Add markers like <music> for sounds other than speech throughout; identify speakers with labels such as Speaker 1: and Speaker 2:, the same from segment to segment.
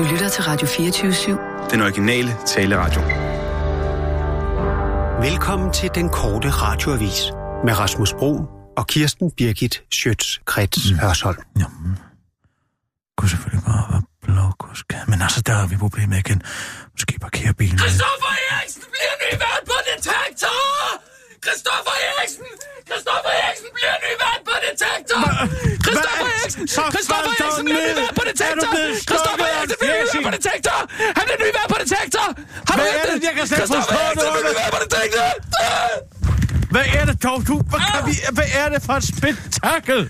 Speaker 1: Du lytter til Radio 24-7.
Speaker 2: Den originale taleradio.
Speaker 3: Velkommen til den korte radioavis med Rasmus Bro og Kirsten Birgit Schøtz-Krets mm. Hørsholm.
Speaker 4: Jamen, kunne selvfølgelig bare være blåkusk. Men altså, der har vi problemet igen. Måske parkere bilen.
Speaker 5: Christoffer Eriksen bliver ny vært på Detektor! Christoffer Eriksen! Christoffer Eriksen bliver ny vært på Detektor! Christoffer Eriksen!
Speaker 4: Dog
Speaker 5: Eriksen bliver ny vært på
Speaker 4: Er
Speaker 5: Detektor!
Speaker 4: af
Speaker 5: Eriksen bliver ny vært på Detektor! Han bliver ny vært på Detektor! Har du hørt
Speaker 4: er det? Forstå
Speaker 5: Eriksen bliver ny vært på Detektor!
Speaker 4: Hvad er det dog, du? Hvad, kan vi, hvad er det for et spektakel?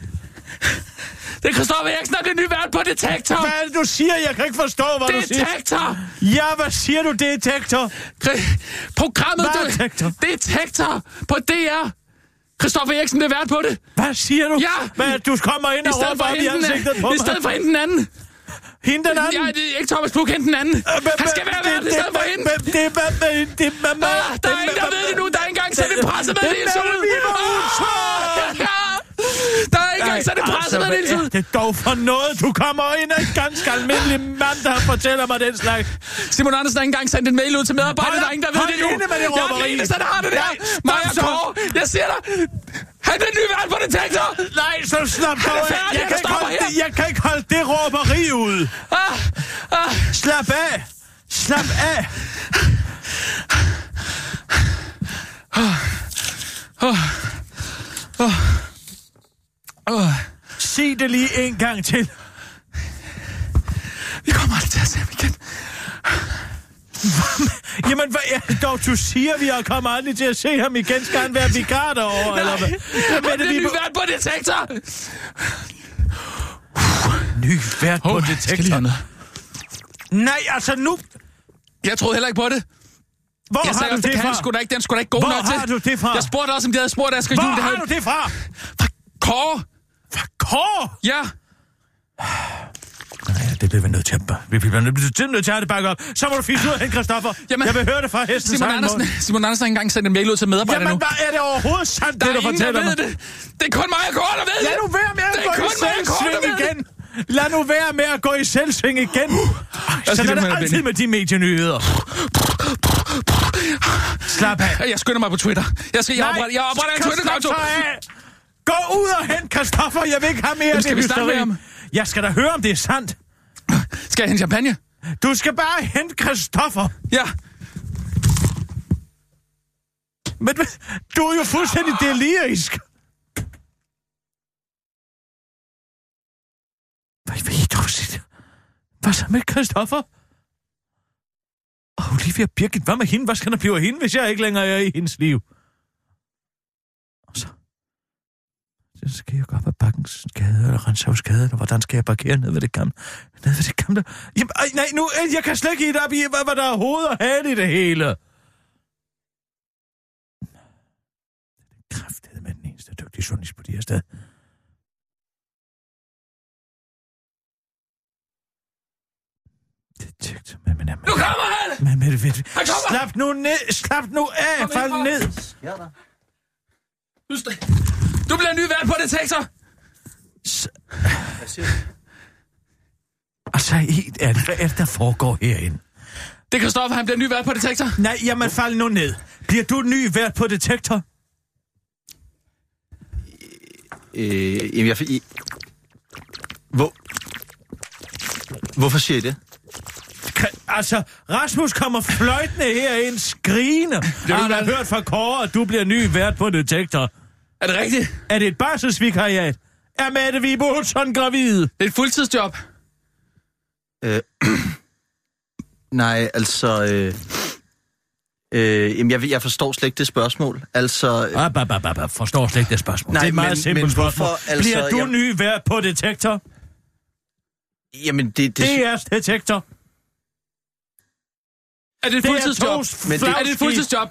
Speaker 5: Det er Christoffer Eriksen, der bliver ny vært på Detektor!
Speaker 4: Hvad er det, du siger? Jeg kan ikke forstå, hvad du siger.
Speaker 5: Detektor!
Speaker 4: Ja, hvad siger du, detektor?
Speaker 5: Programmet...
Speaker 4: Hvad er Detektor?
Speaker 5: Detektor på DR! Christoffer Eriksen bliver vært på det!
Speaker 4: Hvad siger du?
Speaker 5: Ja.
Speaker 4: Hvad, du kommer ind
Speaker 5: I
Speaker 4: og råber
Speaker 5: for
Speaker 4: op i
Speaker 5: hende
Speaker 4: ansigtet på
Speaker 5: i
Speaker 4: mig.
Speaker 5: stedet for hende den anden.
Speaker 4: Hende den anden?
Speaker 5: Ja, det er ikke Thomas Puk, hende den anden. Han skal være vært i stedet for hende.
Speaker 4: Det, det, det, det, det, det,
Speaker 5: Ah, der er ingen, der ved det nu. Der er ikke engang sendt en pressemeddelelse
Speaker 4: Det er
Speaker 5: ud. Ah, ja. Der er ikke engang sendt en pressemeddelelse
Speaker 4: altså, det er dog for noget? Du kommer ind af en ganske almindelig mand, der fortæller mig den slags.
Speaker 5: Simon Andersen har ikke engang sendt en mail ud til medarbejderne. Der er ingen, der ved det nu. Jeg er den eneste, der har det der. Maja. Kåre, jeg siger dig. Han bliver ny vært på Detektor.
Speaker 4: Nej, så slap
Speaker 5: er
Speaker 4: dog af. Jeg kan, ikke holde, det, jeg kan ikke holde det råberi ud.
Speaker 5: Ah, ah.
Speaker 4: Slap af. Slap af.
Speaker 5: Åh,
Speaker 4: Sig det lige en gang til.
Speaker 5: Vi kommer aldrig til at se ham igen.
Speaker 4: Jamen, hvad er dog, du siger? Vi har kommet aldrig til at se ham igen. Skal han være <laughs> vikar derovre, eller hvad?
Speaker 5: Nej,
Speaker 4: Hvad er det, vi
Speaker 5: vært på Detektor.
Speaker 4: Ny vært på detektor. Nej, altså nu...
Speaker 5: Jeg troede heller ikke på det.
Speaker 4: Hvor
Speaker 5: Jeg
Speaker 4: har
Speaker 5: sagde
Speaker 4: du
Speaker 5: det
Speaker 4: det fra?
Speaker 5: sgu da ikke. Den skulle da ikke god
Speaker 4: Hvor
Speaker 5: nok til.
Speaker 4: har du det fra?
Speaker 5: Jeg spurgte også, om de havde spurgt Asger Juhl.
Speaker 4: Hvor
Speaker 5: Det
Speaker 4: har
Speaker 5: havde...
Speaker 4: du det fra?
Speaker 5: Fra Kåre.
Speaker 4: Fra Kåre?
Speaker 5: Ja.
Speaker 4: Nej, det bliver vi nødt til at... Vi bliver nødt til, nødt til at bakket op. Så må du fiske ud af Christoffer.
Speaker 5: Jamen,
Speaker 4: jeg vil høre det fra hesten
Speaker 5: Simon Andersen, Simon Andersen har ikke engang sendt en mail ud til medarbejderne
Speaker 4: Jamen,
Speaker 5: nu.
Speaker 4: hvad er det overhovedet sandt,
Speaker 5: Der
Speaker 4: det
Speaker 5: er
Speaker 4: du
Speaker 5: ingen,
Speaker 4: fortæller mig?
Speaker 5: det. Det er kun mig og Kåre, der ved
Speaker 4: Lad nu være med at gå i selvsving igen. Lad nu være med at gå i selvsving igen.
Speaker 5: skal
Speaker 4: Sådan er det
Speaker 5: med
Speaker 4: altid med de medienyheder. Slap af.
Speaker 5: Jeg skynder mig på Twitter. Jeg skal, jeg opretter, jeg opretter en Twitter-konto.
Speaker 4: Gå ud og hent Christoffer. Jeg vil ikke have mere af
Speaker 5: Jamen, skal
Speaker 4: det
Speaker 5: vi snakke med ham?
Speaker 4: Jeg skal da høre, om det er sandt.
Speaker 5: Skal jeg hente champagne?
Speaker 4: Du skal bare hente Christoffer.
Speaker 5: Ja.
Speaker 4: Men du er jo fuldstændig delirisk. Hvad ved du, Sid? Hvad så med Christoffer? Og Olivia Birgit, hvad med hende? Hvad skal der blive af hende, hvis jeg ikke længere er i hendes liv? Og så... Så skal jeg gå op ad bakkens gade, eller Renshavs gade, eller hvordan skal jeg parkere ned ved det gamle? Ned ved det gamle... Jamen, ej, nej, nu, øh, jeg kan slet ikke det op i, hvad, hvad der er hoved og hale i det hele. Kræftet med den eneste dygtige journalist på det her sted. Detektor, men, men, men,
Speaker 5: Nu kommer han!
Speaker 4: men, men, men,
Speaker 5: Han kommer!
Speaker 4: slap nu ned, slap nu af, fald ned.
Speaker 5: Du, st- du bliver ny vært på Detektor.
Speaker 4: Altså, helt ærligt, hvad er det, der foregår herinde?
Speaker 5: Det er Christoffer, han bliver ny vært på Detektor.
Speaker 4: Nej, jamen, fald nu ned. Bliver du ny vært på detektor?
Speaker 2: Øh, jamen, jeg... I, hvor... Hvorfor siger I det?
Speaker 4: Altså, Rasmus kommer fløjtende herind, skrigende.
Speaker 5: du
Speaker 4: har hørt fra Kåre, at du bliver ny vært på detektor.
Speaker 5: Er det rigtigt?
Speaker 4: Er det et barselsvikariat? Er Mette Vibe Olsson gravid?
Speaker 5: Det er et fuldtidsjob.
Speaker 2: Øh, <clears throat> nej, altså... Øh, øh, jamen, jeg, jeg forstår slet ikke det spørgsmål. Altså... Øh,
Speaker 4: Ah, bah, bah, bah, bah. Forstår slet ikke det spørgsmål.
Speaker 2: Nej,
Speaker 4: det er et meget
Speaker 2: men-
Speaker 4: simpelt
Speaker 2: men
Speaker 4: spørgsmål.
Speaker 2: hvorfor, altså,
Speaker 4: bliver du
Speaker 2: jeg-
Speaker 4: ny vært på detektor?
Speaker 2: jamen, det... det,
Speaker 4: Det er detektor.
Speaker 5: Er det et
Speaker 4: Det er
Speaker 5: fuldtidsjob?
Speaker 2: Men det-
Speaker 5: Er det et fuldtidsjob?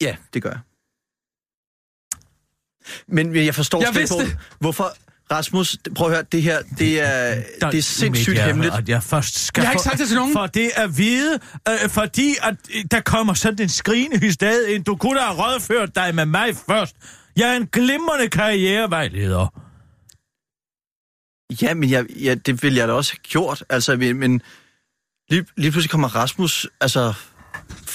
Speaker 2: Ja, det gør jeg. Men jeg forstår
Speaker 5: Jeg vidste
Speaker 2: hvor- hvorfor... Rasmus, prøv at høre, det her, det er, det er sindssygt hemmeligt.
Speaker 4: At jeg først skal
Speaker 5: Jeg har ikke sagt det til nogen.
Speaker 4: For det at vide, øh, fordi at, øh, der kommer sådan en skrigende hystad ind. Du kunne da have rådført dig med mig først. Jeg er en glimrende karrierevejleder.
Speaker 2: Ja, men jeg, ja, det ville jeg da også have gjort. Altså, men, men lige, lige pludselig kommer Rasmus altså,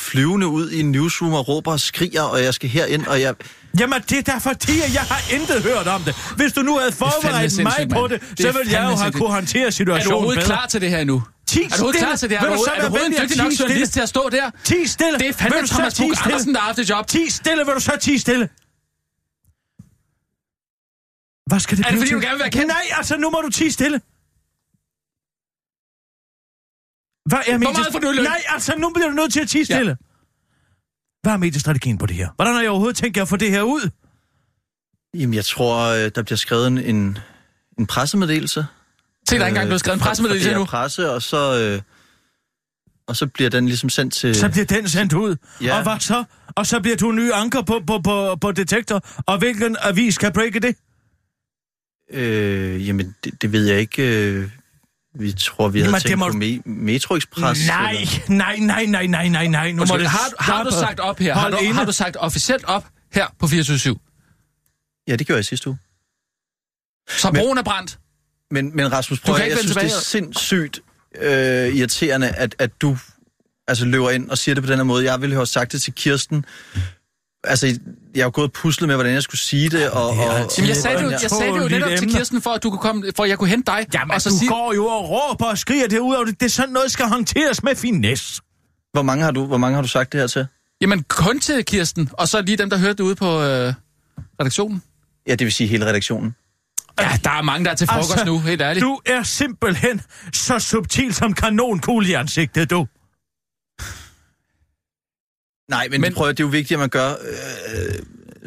Speaker 2: flyvende ud i en newsroom og råber og skriger, og jeg skal herind, og jeg...
Speaker 4: Jamen, det er da fordi, at jeg har intet hørt om det. Hvis du nu havde forberedt mig på det,
Speaker 5: Det
Speaker 4: så
Speaker 5: er
Speaker 4: ville jeg jo have
Speaker 5: sindssygt.
Speaker 4: kunne håndtere
Speaker 5: Er
Speaker 4: situationen
Speaker 5: du overhovedet
Speaker 4: bedre.
Speaker 5: klar til det her?
Speaker 4: Ti
Speaker 5: Er du
Speaker 4: stille.
Speaker 5: klar til det Er
Speaker 4: du
Speaker 5: du,
Speaker 4: så
Speaker 5: er du en dygtig nok journalist
Speaker 4: stille?
Speaker 5: til at stå der?
Speaker 4: Ti stille.
Speaker 5: Det er fandme
Speaker 4: Vil du
Speaker 5: Thomas Bug? Andersen, der har haft det job.
Speaker 4: Ti stille, vil du så ti stille? Hvad skal det
Speaker 5: Er det fordi,
Speaker 4: til?
Speaker 5: du gerne vil være kendt?
Speaker 4: Nej, altså nu må du ti stille. Hvad er
Speaker 5: meget du i løn?
Speaker 4: Nej, altså nu bliver du nødt til at ti stille. Hvad er mediestrategien på det her? Hvordan har jeg overhovedet tænkt jer at få det her ud?
Speaker 2: Jamen, jeg tror, øh, der bliver skrevet en, en, en pressemeddelelse.
Speaker 5: Se, der er ikke engang blevet skrevet en pressemeddelelse endnu.
Speaker 2: presse, og så, øh, og så bliver den ligesom sendt til...
Speaker 4: Så bliver den sendt ud.
Speaker 2: Ja.
Speaker 4: Og hvad så? Og så bliver du ny anker på, på, på, på detektor. Og hvilken avis kan breake det?
Speaker 2: Øh, jamen, det, det ved jeg ikke. Vi tror, vi havde
Speaker 4: Jamen, det
Speaker 2: tænkt
Speaker 4: må-
Speaker 2: på me, Metro Express.
Speaker 4: Nej, nej, nej, nej, nej, nej, nej. Nu må det
Speaker 5: har, har du sagt op her? Har du,
Speaker 4: inde.
Speaker 5: har du sagt officielt op her på 24
Speaker 2: Ja, det gjorde jeg sidste uge.
Speaker 5: Så broen er brændt.
Speaker 2: Men, men Rasmus, prøv jeg synes,
Speaker 5: tilbage.
Speaker 2: det er sindssygt øh, irriterende, at, at du altså, løber ind og siger det på den her måde. Jeg ville have sagt det til Kirsten. Altså, jeg har gået og puslet med, hvordan jeg skulle sige det. Og, og,
Speaker 5: Jamen, jeg sagde, det, jo- jeg sagde det jo netop til. Kirsten, for at, du kunne komme, for at jeg kunne hente dig.
Speaker 4: Jamen,
Speaker 5: og så
Speaker 4: du
Speaker 5: sige,
Speaker 4: går jo og råber og skriger det ud af det. Det er sådan noget, skal håndteres med finesse.
Speaker 2: hvor, mange har du, hvor mange har du sagt det her til?
Speaker 5: jamen kun til Kirsten, og så lige dem, der hørte det ude på øh, redaktionen.
Speaker 2: Ja, det vil sige hele redaktionen.
Speaker 5: Ja, der er mange, der er til frokost altså, nu, helt ærligt.
Speaker 4: Du er simpelthen så subtil som kanonkugle i ansigtet, du.
Speaker 2: Nej, men,
Speaker 5: Men-
Speaker 2: prøv at, det er jo vigtigt, at man gør øh,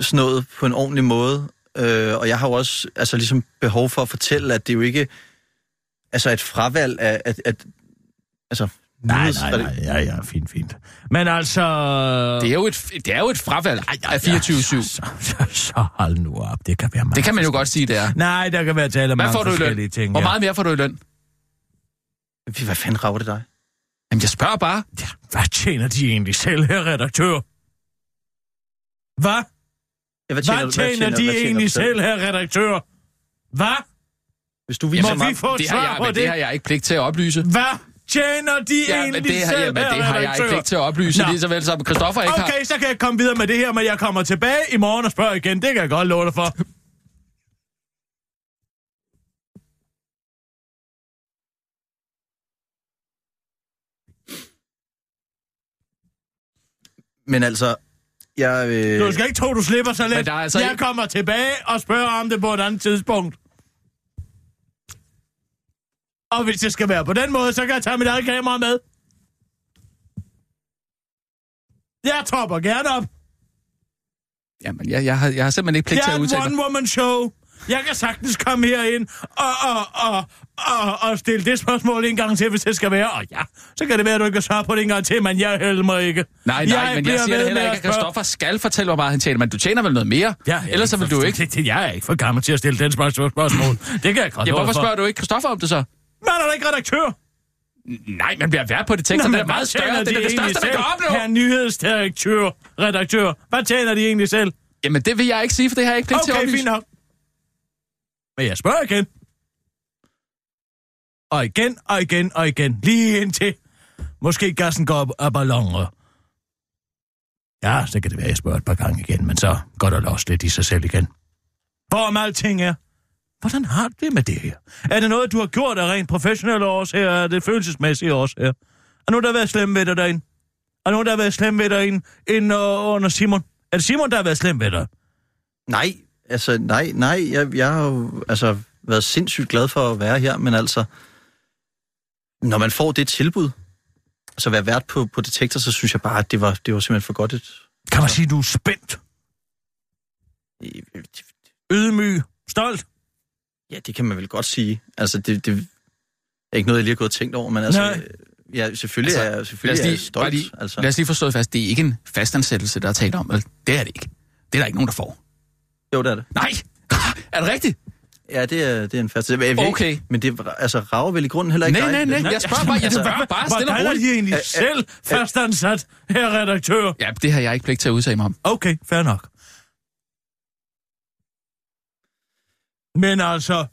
Speaker 2: sådan noget på en ordentlig måde. Øh, og jeg har jo også altså, ligesom behov for at fortælle, at det er jo ikke altså et fravalg af... At, at, altså,
Speaker 4: Nej, nej, nej, ja, ja, fint, fint. Men altså...
Speaker 5: Det er jo et, det er jo et fravalg af 24-7.
Speaker 4: Ja, så, så, så hold nu op, det kan være meget.
Speaker 5: Det kan man jo godt sige, det er.
Speaker 4: Nej, der kan være tale om
Speaker 5: Hvad
Speaker 4: mange
Speaker 5: får du i
Speaker 4: forskellige
Speaker 5: løn?
Speaker 4: ting.
Speaker 5: Hvor meget mere får du i løn?
Speaker 2: Hvad fanden rager det dig?
Speaker 5: Jamen, jeg spørger bare.
Speaker 4: Ja, hvad tjener de egentlig selv her, redaktør? Hvad?
Speaker 2: Ja, hvad
Speaker 4: Hvad tjener de
Speaker 2: hvad
Speaker 4: egentlig
Speaker 2: du
Speaker 4: selv her, redaktør? Hvad?
Speaker 2: Hvis du
Speaker 4: Må
Speaker 2: viser
Speaker 4: vi
Speaker 2: mig...
Speaker 4: få et
Speaker 5: Det har,
Speaker 4: svar
Speaker 5: jeg,
Speaker 4: på
Speaker 5: men
Speaker 4: det?
Speaker 5: det har jeg ikke pligt til at oplyse.
Speaker 4: Hvad tjener de
Speaker 5: Ja, men
Speaker 4: egentlig
Speaker 5: det, har,
Speaker 4: selv
Speaker 5: jamen,
Speaker 4: her,
Speaker 5: det har jeg ikke
Speaker 4: redaktør?
Speaker 5: pligt til at oplyse,
Speaker 4: Nå.
Speaker 5: lige så vel som Christoffer ikke har.
Speaker 4: Okay, så kan jeg komme videre med det her, men jeg kommer tilbage i morgen og spørger igen. Det kan jeg godt love dig for.
Speaker 2: Men altså, jeg... Øh,
Speaker 4: Du skal ikke tro, du slipper så let.
Speaker 5: Altså
Speaker 4: jeg
Speaker 5: ikke-
Speaker 4: kommer tilbage og spørger om det på et andet tidspunkt. Og hvis det skal være på den måde, så kan jeg tage mit eget kamera med. Jeg tropper gerne op.
Speaker 5: Jamen, jeg, jeg, har, jeg har simpelthen ikke pligt til at udtale mig.
Speaker 4: one-woman show. Jeg kan sagtens komme herind og, og, og, og, og stille det spørgsmål en gang til, hvis det skal være. Og ja, så kan det være, at du ikke kan svare på det en gang til, men jeg hælder mig ikke.
Speaker 5: Nej, nej, men
Speaker 4: bliver
Speaker 5: jeg siger det heller ikke,
Speaker 4: at.
Speaker 5: Christoffer skal fortælle, hvor meget han tjener, men du tjener vel noget mere?
Speaker 4: Ja,
Speaker 5: Ellers så vil du ikke.
Speaker 4: Det, det, jeg er ikke for gammel til at stille den spørgsmål. Det kan jeg godt
Speaker 5: Ja, hvorfor
Speaker 4: for.
Speaker 5: spørger du ikke Christoffer om det så?
Speaker 4: Men er der ikke redaktør?
Speaker 5: Nej, man bliver vært på det tekst, det er meget større. Det er det største, man kan opnå.
Speaker 4: Her nyhedsdirektør, redaktør. Hvad tjener de egentlig selv?
Speaker 5: Jamen, det vil jeg ikke sige, for det har jeg ikke pligt til at
Speaker 4: Okay, fint nok. Men jeg spørger igen. Og igen, og igen, og igen. Lige indtil måske gassen går op af balloner. Ja, så kan det være, at jeg spørger et par gange igen, men så går der også lidt i sig selv igen. Hvorom alting er. Hvordan har du det med det her? Er det noget, du har gjort af rent professionelle årsager? Er det følelsesmæssige årsager? Er nogen, der har været slem ved dig derinde? Er nogen, der har været slem ved dig ind, ind under Simon? Er det Simon, der har været slem ved dig?
Speaker 2: Nej, altså, nej, nej. Jeg, jeg har jo altså, været sindssygt glad for at være her, men altså, når man får det tilbud, altså at være vært på, på Detektor, så synes jeg bare, at det var, det var simpelthen for godt et...
Speaker 4: Kan man sige, du er spændt, ydmyg, stolt?
Speaker 2: Ja, det kan man vel godt sige. Altså, det, det er ikke noget, jeg lige har gået og tænkt over, men altså...
Speaker 4: Nej.
Speaker 2: Ja, selvfølgelig
Speaker 5: Altså,
Speaker 2: er selvfølgelig
Speaker 5: os,
Speaker 2: er jeg
Speaker 5: lige,
Speaker 2: stolt.
Speaker 5: lige,
Speaker 2: altså.
Speaker 5: lad os lige forstå det fast. Det er ikke en fastansættelse, der er talt om. Vel? Det er det ikke. Det er der ikke nogen, der får.
Speaker 2: Jo, det er det.
Speaker 5: Nej! Er det rigtigt?
Speaker 2: Ja, det er, det er en fast... Jeg ved
Speaker 5: Okay.
Speaker 2: Men det altså, rager vel i grunden heller ikke
Speaker 5: Nej,
Speaker 2: dig?
Speaker 5: nej, nej. Jeg spørger <laughs> bare, jeg
Speaker 2: Altså,
Speaker 5: spørger bare stille og
Speaker 4: Hvordan er
Speaker 5: roligt.
Speaker 4: de egentlig
Speaker 2: Æ,
Speaker 4: selv fastansat, her redaktør?
Speaker 5: Ja, det har jeg ikke pligt til at udtale mig om.
Speaker 4: Okay, fair nok. Men altså,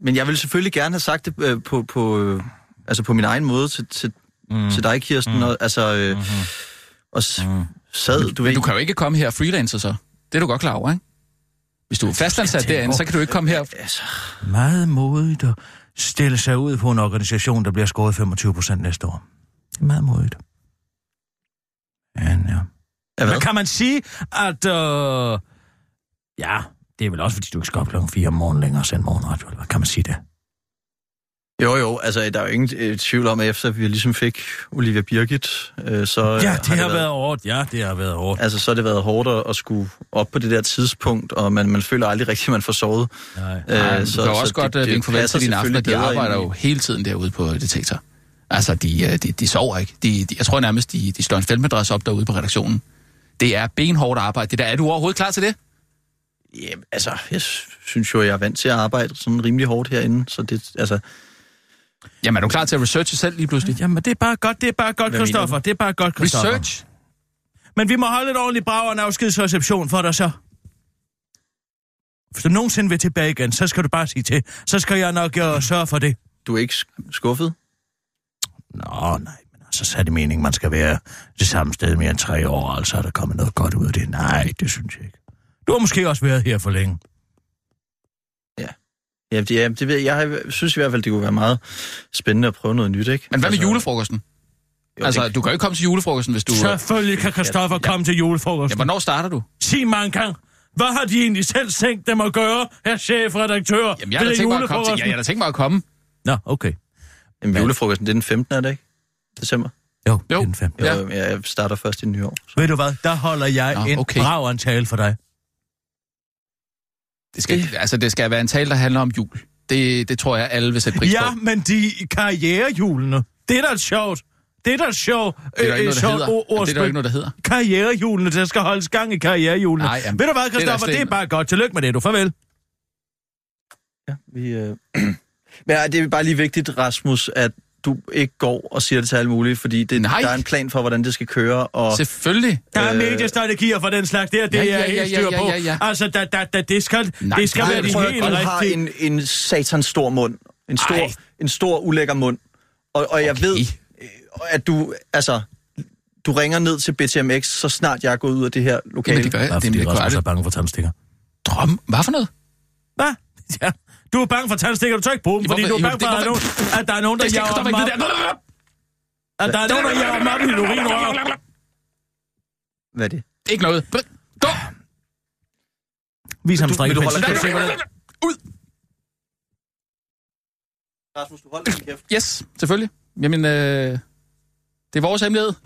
Speaker 2: Men jeg ville selvfølgelig gerne have sagt det øh, på, på, øh, altså på min egen måde til, til, mm. til dig, Kirsten. Mm. Og, altså, øh, mm-hmm. og s- sad, du ved...
Speaker 5: Men du kan jo ikke komme her freelancer så. Det er du godt klar over, ikke? Hvis du er fastansat
Speaker 2: tænker
Speaker 5: derinde, så kan du ikke komme her.
Speaker 2: Altså,
Speaker 4: Meget modigt at stille sig ud på en organisation, der bliver skåret 25 procent næste år. Det er meget modigt. Men ja.
Speaker 2: ja, hvad?
Speaker 4: Men kan man sige, at... Øh, ja, det er vel også, fordi du ikke skal op klokken 4 om morgenen længere og sende morgenradio, kan man sige det?
Speaker 2: Jo, jo, altså der er jo ingen øh, tvivl om, at efter vi ligesom fik Olivia Birgit, øh, så
Speaker 4: Ja, det har, været hårdt. Ja, det har været hårdt.
Speaker 2: Altså, så har det været hårdt at, at skulle op på det der tidspunkt, og man, man føler aldrig rigtigt, at man får sovet.
Speaker 4: Nej.
Speaker 5: Nej, du kan jo også godt det, vinke farvel til dine aftener. De arbejder jo hele tiden derude på Detektor. Altså, de, øh, de, de sover ikke. De, de, jeg tror nærmest, de, de slår en feltmadras op derude på redaktionen. Det er benhårdt arbejde. Det der, er du overhovedet klar til det?
Speaker 2: Jamen, altså, jeg synes jo, jeg er vant til at arbejde sådan rimelig hårdt herinde, så det, altså...
Speaker 5: Jamen, er du klar til at researche selv lige pludselig?
Speaker 4: Jamen, det er bare godt, det er bare godt, Christoffer. Det er bare godt, Christoffer.
Speaker 5: Research?
Speaker 4: Men vi må holde et ordentligt brag og en afskedsreception for dig så. Hvis du nogensinde vil tilbage igen, så skal du bare sige til. Så skal jeg nok uh, sørge for det.
Speaker 2: Du er ikke sk- skuffet?
Speaker 4: Nå, nej, men altså, så er det meningen, man skal være det samme sted mere end tre år, altså er der kommet noget godt ud af det. Nej, det synes jeg ikke. Du har måske også været her for længe.
Speaker 2: Ja, det, ja, det ved jeg. Jeg synes i hvert fald, det kunne være meget spændende at prøve noget nyt, ikke?
Speaker 5: Men hvad med
Speaker 2: altså,
Speaker 5: julefrokosten?
Speaker 2: Jo,
Speaker 5: Altså, du kan jo ikke komme til julefrokosten, hvis du...
Speaker 4: Selvfølgelig kan Christoffer komme til
Speaker 5: Ja,
Speaker 4: julefrokosten.
Speaker 5: hvornår starter du?
Speaker 4: Sig mig engang, hvad har de egentlig selv tænkt dem at gøre, her chefredaktør?
Speaker 5: Jamen, jeg har tænkt mig at komme til...
Speaker 4: julefrokosten?
Speaker 5: Ja, jeg har da tænkt mig at komme.
Speaker 4: Nå, okay.
Speaker 2: jamen, julefrokosten, det er den 15. er det ikke? December?
Speaker 4: Jo,
Speaker 5: Jo.
Speaker 4: det er den fem.
Speaker 2: Jo,
Speaker 5: Ja.
Speaker 2: ja. jeg starter først i nyår. Så.
Speaker 4: Ved du hvad, der holder jeg
Speaker 5: Nå,
Speaker 4: en
Speaker 5: okay.
Speaker 4: brav antale for dig.
Speaker 5: Det skal, altså, det skal være en tale, der handler om jul. Det, det tror jeg, alle vil sætte pris
Speaker 4: Ja,
Speaker 5: på.
Speaker 4: men de karrierehjulene, det er da sjovt. Det er da sjovt.
Speaker 5: Det er der ikke noget, der
Speaker 4: sjovt
Speaker 5: hedder. Ja, det er der ikke noget, der hedder.
Speaker 4: Karrierehjulene, der skal holdes gang i karrierehjulene.
Speaker 5: Nej, jamen,
Speaker 4: Ved du hvad,
Speaker 5: det er
Speaker 4: Christoffer,
Speaker 5: slet
Speaker 4: det er bare godt. Tillykke med det, du. Farvel.
Speaker 2: Ja, vi... Øh... <clears throat> Men ja, det er bare lige vigtigt, Rasmus, at du ikke går og siger det til alle mulige, fordi det,
Speaker 5: Nej.
Speaker 2: der er en plan for, hvordan det skal køre, og...
Speaker 5: Selvfølgelig.
Speaker 4: Der er
Speaker 2: Øh,
Speaker 4: mediestrategier for den slags der, det
Speaker 5: Ja,
Speaker 4: er
Speaker 5: ja,
Speaker 4: jeg
Speaker 5: ja,
Speaker 4: helt
Speaker 5: ja,
Speaker 4: styr
Speaker 5: ja,
Speaker 4: på.
Speaker 5: ja, ja.
Speaker 4: Altså, da, da, da, det skal,
Speaker 5: Nej,
Speaker 4: det skal
Speaker 5: nej,
Speaker 4: være
Speaker 5: jeg
Speaker 4: de
Speaker 2: tror,
Speaker 4: helt
Speaker 2: du har
Speaker 4: rigtige.
Speaker 2: en, en satans stor mund. En stor,
Speaker 5: Ej.
Speaker 2: en stor ulækker mund. Og, og jeg
Speaker 5: Okay.
Speaker 2: ved, øh, at du, altså, du ringer ned til BTMX, så snart jeg er gået ud af det her lokale.
Speaker 5: Jamen, det gør jeg.
Speaker 4: Bare
Speaker 5: Det,
Speaker 4: fordi
Speaker 5: det,
Speaker 4: Rasmus
Speaker 5: det,
Speaker 4: er bange for tandstikker.
Speaker 5: Drøm. Hvad for noget?
Speaker 4: Hvad? <laughs> Ja. Du er bange for tandstikker, du tør ikke bruge dem, fordi du er bange for, at der er nogen, at der er nogen, der jager dem op. At der er nogen, der jager dem op i urinrør.
Speaker 2: Hvad er det?
Speaker 5: Ikke noget. Gå!
Speaker 4: Vis ham
Speaker 2: Du-
Speaker 4: strikke.
Speaker 2: vil du holde
Speaker 4: Skal du
Speaker 2: kæft?
Speaker 4: se, hvordan-
Speaker 5: Ud!
Speaker 2: Rasmus, du holder din kæft.
Speaker 5: Yes, selvfølgelig. Jamen, øh, det er vores hemmelighed. <laughs>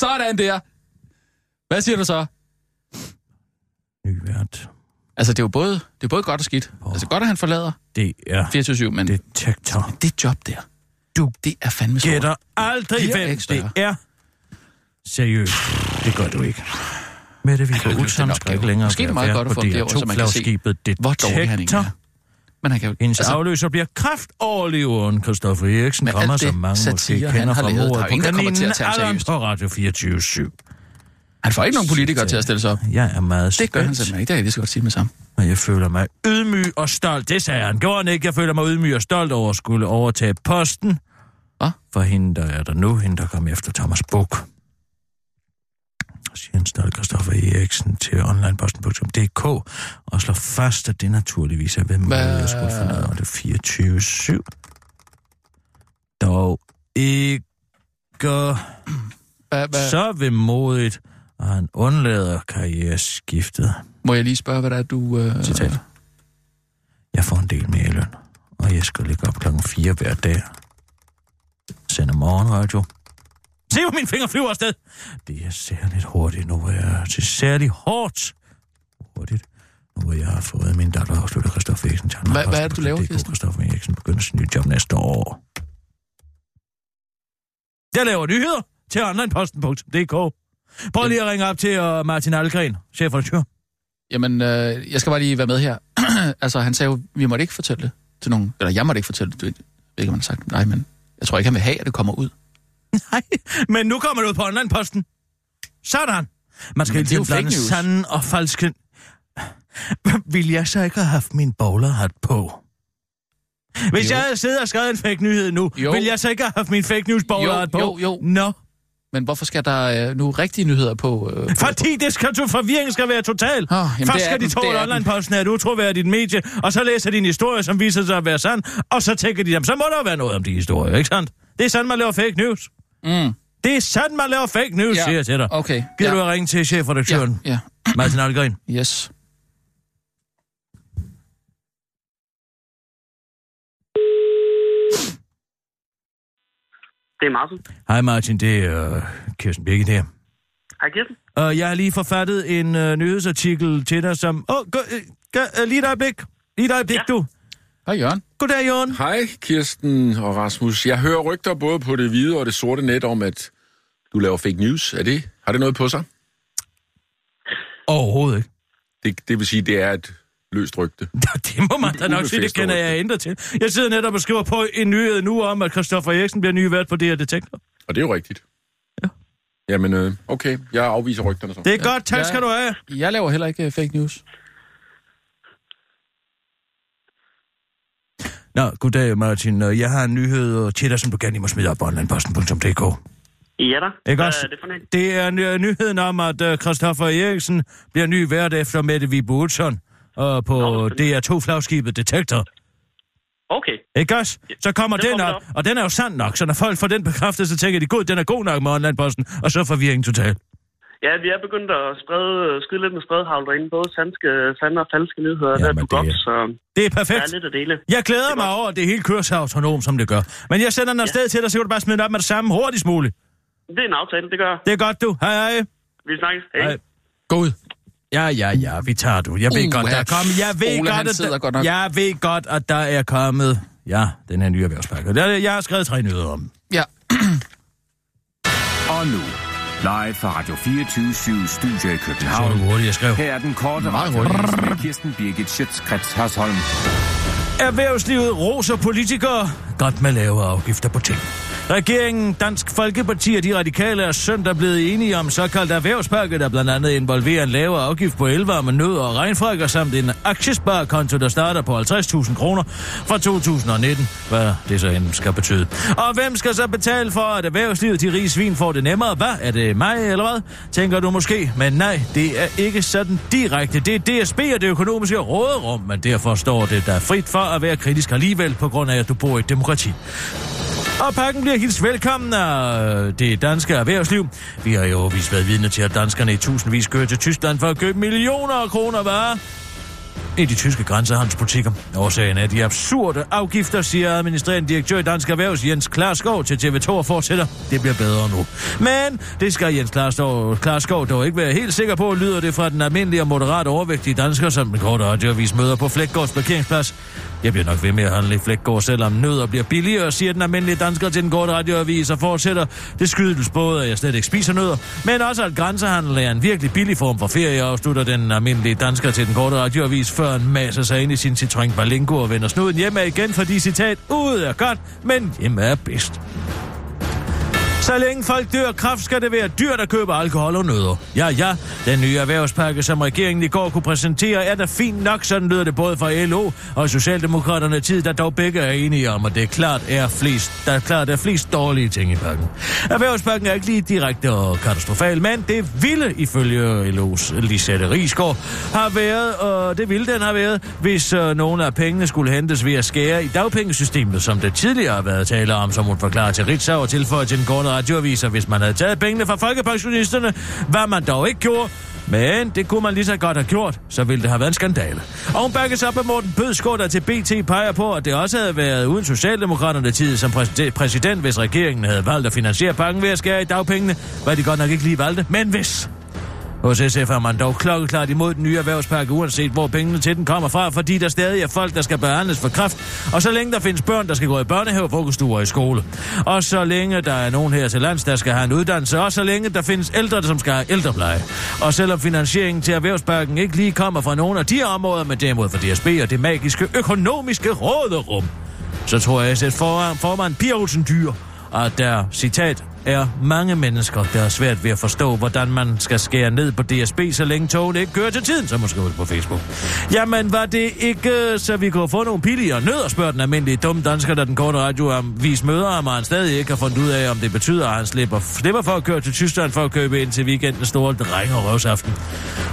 Speaker 5: Sådan der. Hvad siger du så?
Speaker 4: Ny vært.
Speaker 5: Altså, det er jo både, det er både godt og skidt. Altså, godt, at han forlader
Speaker 4: Det er
Speaker 5: 24-7, men det,
Speaker 4: detektor.
Speaker 5: det job der,
Speaker 4: Du
Speaker 5: det er fandme stort.
Speaker 4: gætter aldrig, hvem det er. Seriøst, det gør du ikke. Mette Viggo Utzon skal ikke længere
Speaker 5: Måske er det meget
Speaker 4: være
Speaker 5: godt at få ham derover, så man kan se,
Speaker 4: DR2-flagskibet
Speaker 5: Hvor dårlig han ikke
Speaker 4: Detektor.
Speaker 5: er. Men han kan jo...
Speaker 4: Hendes altså, afløser bliver kraftoverleveren Christopher Eriksen,
Speaker 5: det
Speaker 4: som mange måske
Speaker 5: satire, han
Speaker 4: kender fra mordet på kaninen Allan på Radio 24 7
Speaker 5: han får ikke nogen politikere til at stille sig op.
Speaker 4: Jeg er meget
Speaker 5: Det gør han
Speaker 4: spændt,
Speaker 5: simpelthen ikke. Det kan jeg lige så godt sige med sammen.
Speaker 4: og jeg føler mig ydmyg og stolt. Det sagde han. Gjorde han ikke? Jeg føler mig ydmyg og stolt over at skulle overtage posten.
Speaker 5: Hvad?
Speaker 4: For hende, der er der nu, hende, der kom efter Thomas Buk. Siger en stolt Christoffer Eriksen til onlineposten.dk og slår fast, at det naturligvis er, hvem
Speaker 5: Hvad-
Speaker 4: jeg skulle finde ud af det 24-7. Dog ikke
Speaker 5: Hvad, hvad,
Speaker 4: så vemodigt, og han undlader karriereskiftet.
Speaker 5: må jeg lige spørge, hvad der er, du... Øh,
Speaker 4: Citat. Jeg får en del mere i løn, og jeg skal ligge op klokken 4 hver dag. Sender morgenradio. Se, hvor min finger flyver afsted. Det er særligt hurtigt, nu hvor jeg til særligt hårdt hurtigt. Nu hvor jeg har fået min datter afsluttet Christoffer Eriksen til
Speaker 5: Hvad- hvad er det, du laver, Kirsten?
Speaker 4: Christoffer Eriksen begynder sin nye job næste år. Jeg laver nyheder til onlineposten.dk. Prøv lige at ringe op til uh, Martin Algren, chefredaktør.
Speaker 5: Jamen, øh, jeg skal bare lige være med her. <clears throat> altså, han sagde jo, vi måtte ikke fortælle det til nogen. Eller jeg måtte ikke fortælle det. Du ved, ikke, om han har sagt nej, men jeg tror ikke, han vil have, at det kommer ud. <laughs>
Speaker 4: Nej, men nu kommer det ud på onlineposten. Sådan. Man skal hele
Speaker 5: er fake
Speaker 4: blande
Speaker 5: news.
Speaker 4: sande og falske... <sighs> Vil jeg så ikke have haft min bowlerhat på? Hvis
Speaker 5: Jo.
Speaker 4: jeg havde siddet og skrevet en fake nyhed nu,
Speaker 5: Jo.
Speaker 4: vil jeg så ikke have haft min fake news bowlerhat på?
Speaker 5: jo, jo.
Speaker 4: Nå,
Speaker 5: Men hvorfor skal der øh, nu rigtige nyheder på? Øh, på
Speaker 4: fordi det skal, to- forvirringen skal være total.
Speaker 5: Jamen,
Speaker 4: Først skal de tro, at online-posten er et utroværdigt medie, og så læser de en historie, som viser sig at være sand, og så tænker de, jamen, så må der være noget om de historier, ikke sandt? Det er sådan, man laver fake news.
Speaker 5: mm,
Speaker 4: Det er sådan, man laver fake news,
Speaker 5: Ja,
Speaker 4: siger jeg til dig.
Speaker 5: okay.
Speaker 4: Giver
Speaker 5: ja,
Speaker 4: du at ringe til chefredaktøren,
Speaker 5: ja,
Speaker 4: Martin Algren?
Speaker 5: ja, yes.
Speaker 6: Det er Martin.
Speaker 4: Hej Martin, det er uh, Kirsten Birgit her.
Speaker 6: Hej Kirsten.
Speaker 4: Og jeg har lige forfattet en uh, nyhedsartikel til dig, som... Åh, oh, uh, lige et øjeblik. Lige et øjeblik. Ja. du.
Speaker 5: Hej Jørgen.
Speaker 4: Goddag, Jørgen.
Speaker 7: Hej, Kirsten og Rasmus. Jeg hører rygter både på det hvide og det sorte net om, at du laver fake news. Er det? Har det noget på sig?
Speaker 4: Overhovedet ikke.
Speaker 7: Det, det vil sige, det er et løst rygte. <laughs>
Speaker 4: Det må man da nok sige, det kender jeg ændre til. Jeg sidder netop og skriver på en nyhed nu om, at Christoffer Eriksen bliver ny vært på det her detektor.
Speaker 7: Og det er jo rigtigt.
Speaker 4: Ja.
Speaker 7: Jamen, øh, okay. Jeg afviser rygterne så.
Speaker 4: Det er ja. godt, tak
Speaker 5: Ja.
Speaker 4: skal du have.
Speaker 5: Jeg laver heller ikke øh, fake news.
Speaker 4: Nå, goddag Martin. Øh, Jeg har en nyhed til dig, som du gerne lige må smide op på onlineposten.dk.
Speaker 6: Ja da.
Speaker 4: Ikke også?
Speaker 6: er det for en?
Speaker 4: Det er ny- nyheden om, at uh, Christoffer Eriksen bliver ny vært efter Mette Vibe Utzon uh, på
Speaker 6: Nå,
Speaker 4: DR2-flagskibet Detektor.
Speaker 6: Okay.
Speaker 4: Ikke også? Så kommer
Speaker 6: Det
Speaker 4: den
Speaker 6: kommer
Speaker 4: op, og den er jo sand nok, så når folk får den bekræftet, så tænker de, gud, den er god nok med onlineposten, og så er forvirringen total.
Speaker 6: Ja, vi er begyndt at sprede, skyde lidt med spredhavl derinde. Både sandske, sande og falske nyheder. Ja, der er
Speaker 4: det
Speaker 6: godt, så
Speaker 4: Det er
Speaker 6: der
Speaker 4: perfekt.
Speaker 6: er lidt at dele.
Speaker 4: Jeg glæder
Speaker 6: er
Speaker 4: mig over, at det hele kører så autonom, som det gør. Men jeg sender den afsted til dig, så kan du bare smide den op med det samme hurtigst muligt.
Speaker 6: Det er en aftale, det gør.
Speaker 4: Det er godt, du. Hej, hej.
Speaker 6: Vi snakkes. Hej.
Speaker 4: Hej.
Speaker 5: Gå ud.
Speaker 4: Ja, ja, ja, vi tager du. Jeg ved
Speaker 5: Uh,
Speaker 4: godt, der er kommet... Jeg ved
Speaker 5: Ole,
Speaker 4: godt, at der,
Speaker 5: godt nok.
Speaker 4: Jeg ved godt, at der er kommet... Ja, den her nye erhvervspakke. Der- Jeg har skrevet tre nyheder om.
Speaker 5: Ja.
Speaker 8: Og nu, live fra Radio 24 Studio i København.
Speaker 4: du hurtigt, jeg skrev.
Speaker 8: Her er den korte med Kirsten Birgit Schøtzgrads Hasholm.
Speaker 4: Erhvervslivet roser politikere. Godt med lave afgifter på ting. Regeringen, Dansk Folkeparti og de radikale er søndag blevet enige om såkaldt erhvervspakke, der blandt andet involverer en lavere afgift på elvarme, nød og regnfrakker, samt en aktiesparekonto, der starter på 50.000 kroner fra 2019, hvad det så end skal betyde. Og hvem skal så betale for, at erhvervslivet, de rige svin, får det nemmere? Hvad? Er det mig, eller hvad? Tænker du måske. Men nej, det er ikke sådan direkte. Det er DSB og det økonomiske råderum, men derfor står det der frit for at være kritisk alligevel, på grund af, at du bor i et demokrati. Og pakken bliver hilst velkommen af det danske erhvervsliv. Vi har jo vist været vidne til, at danskerne i tusindvis kører til Tyskland for at købe millioner af kroner varer i de tyske grænsehandelsbutikker. Årsagen er de absurde afgifter, siger administrerende direktør i Dansk Erhvervs Jens Klarskov til TV2 og fortsætter. Det bliver bedre nu. Men det skal Jens Klarskov, Klarskov dog ikke være helt sikker på, lyder det fra den almindelige og moderat overvægtige dansker, som den korte radioavis møder på Flækgårds parkeringsplads. Jeg bliver nok ved med at handle i Flækgaard, selvom nødder bliver billigere, siger den almindelige dansker til den korte radioavis og fortsætter. Det skydes både, at jeg slet ikke spiser nødder, men også at grænsehandel er en virkelig billig form for ferie, afslutter den almindelige dansker til den korte radioavis, før han masser sig ind i sin Citroën Berlingo og vender snuden hjemme igen, fordi citat, ud er godt, men hjemme er bedst. Så længe folk dør kraft, skal det være dyrt at købe alkohol og nødder. Ja, ja, den nye erhvervspakke, som regeringen i går kunne præsentere, er da fint nok, sådan lyder det både fra LO og Socialdemokraterne tid, der dog begge er enige om, at det er klart er flest, der er klart er flest dårlige ting i pakken. Erhvervspakken er ikke lige direkte og katastrofal, men det ville ifølge LO's Lisette Rigsgaard har været, og det ville den har været, hvis øh, nogle af pengene skulle hentes ved at skære i dagpengesystemet, som det tidligere har været tale om, som hun forklarer til Ritzau og tilføjer til den korte radioaviser, hvis man havde taget pengene fra folkepensionisterne, hvad man dog ikke gjorde, men det kunne man lige så godt have gjort, så ville det have været en skandale. Og hun bakkes op af Morten Bødskov, der til BT peger på, at det også havde været uden Socialdemokraterne tid som præs- præsident, hvis regeringen havde valgt at finansiere pakken ved at skære i dagpengene, hvad de godt nok ikke lige valgte, men hvis. Hos SF er man dog klokkeklart imod den nye erhvervspakke, uanset hvor pengene til den kommer fra, fordi der stadig er folk, der skal behandles for kræft, og så længe der findes børn, der skal gå i børnehave, vuggestuer og i skole. Og så længe der er nogen her til lands, der skal have en uddannelse, og så længe der findes ældre, som skal have ældrepleje. Og selvom finansieringen til erhvervspakken ikke lige kommer fra nogen af de områder, men derimod fra DSB og det magiske økonomiske råderum, så tror jeg, at formand, formand Pia Olsen Dyr, at der, citat, er mange mennesker, der er svært ved at forstå, hvordan man skal skære ned på DSB, så længe togene ikke kører til tiden, som man skriver på Facebook. Jamen, var det ikke, øh, så vi kunne få nogle billigere nødder, spørger den almindelige dumme dansker, der den korte radioavis møder ham, og han stadig ikke har fundet ud af, om det betyder, at han slipper, slipper for at køre til Tyskland for at købe ind til weekendens store dreng- og røvsaften.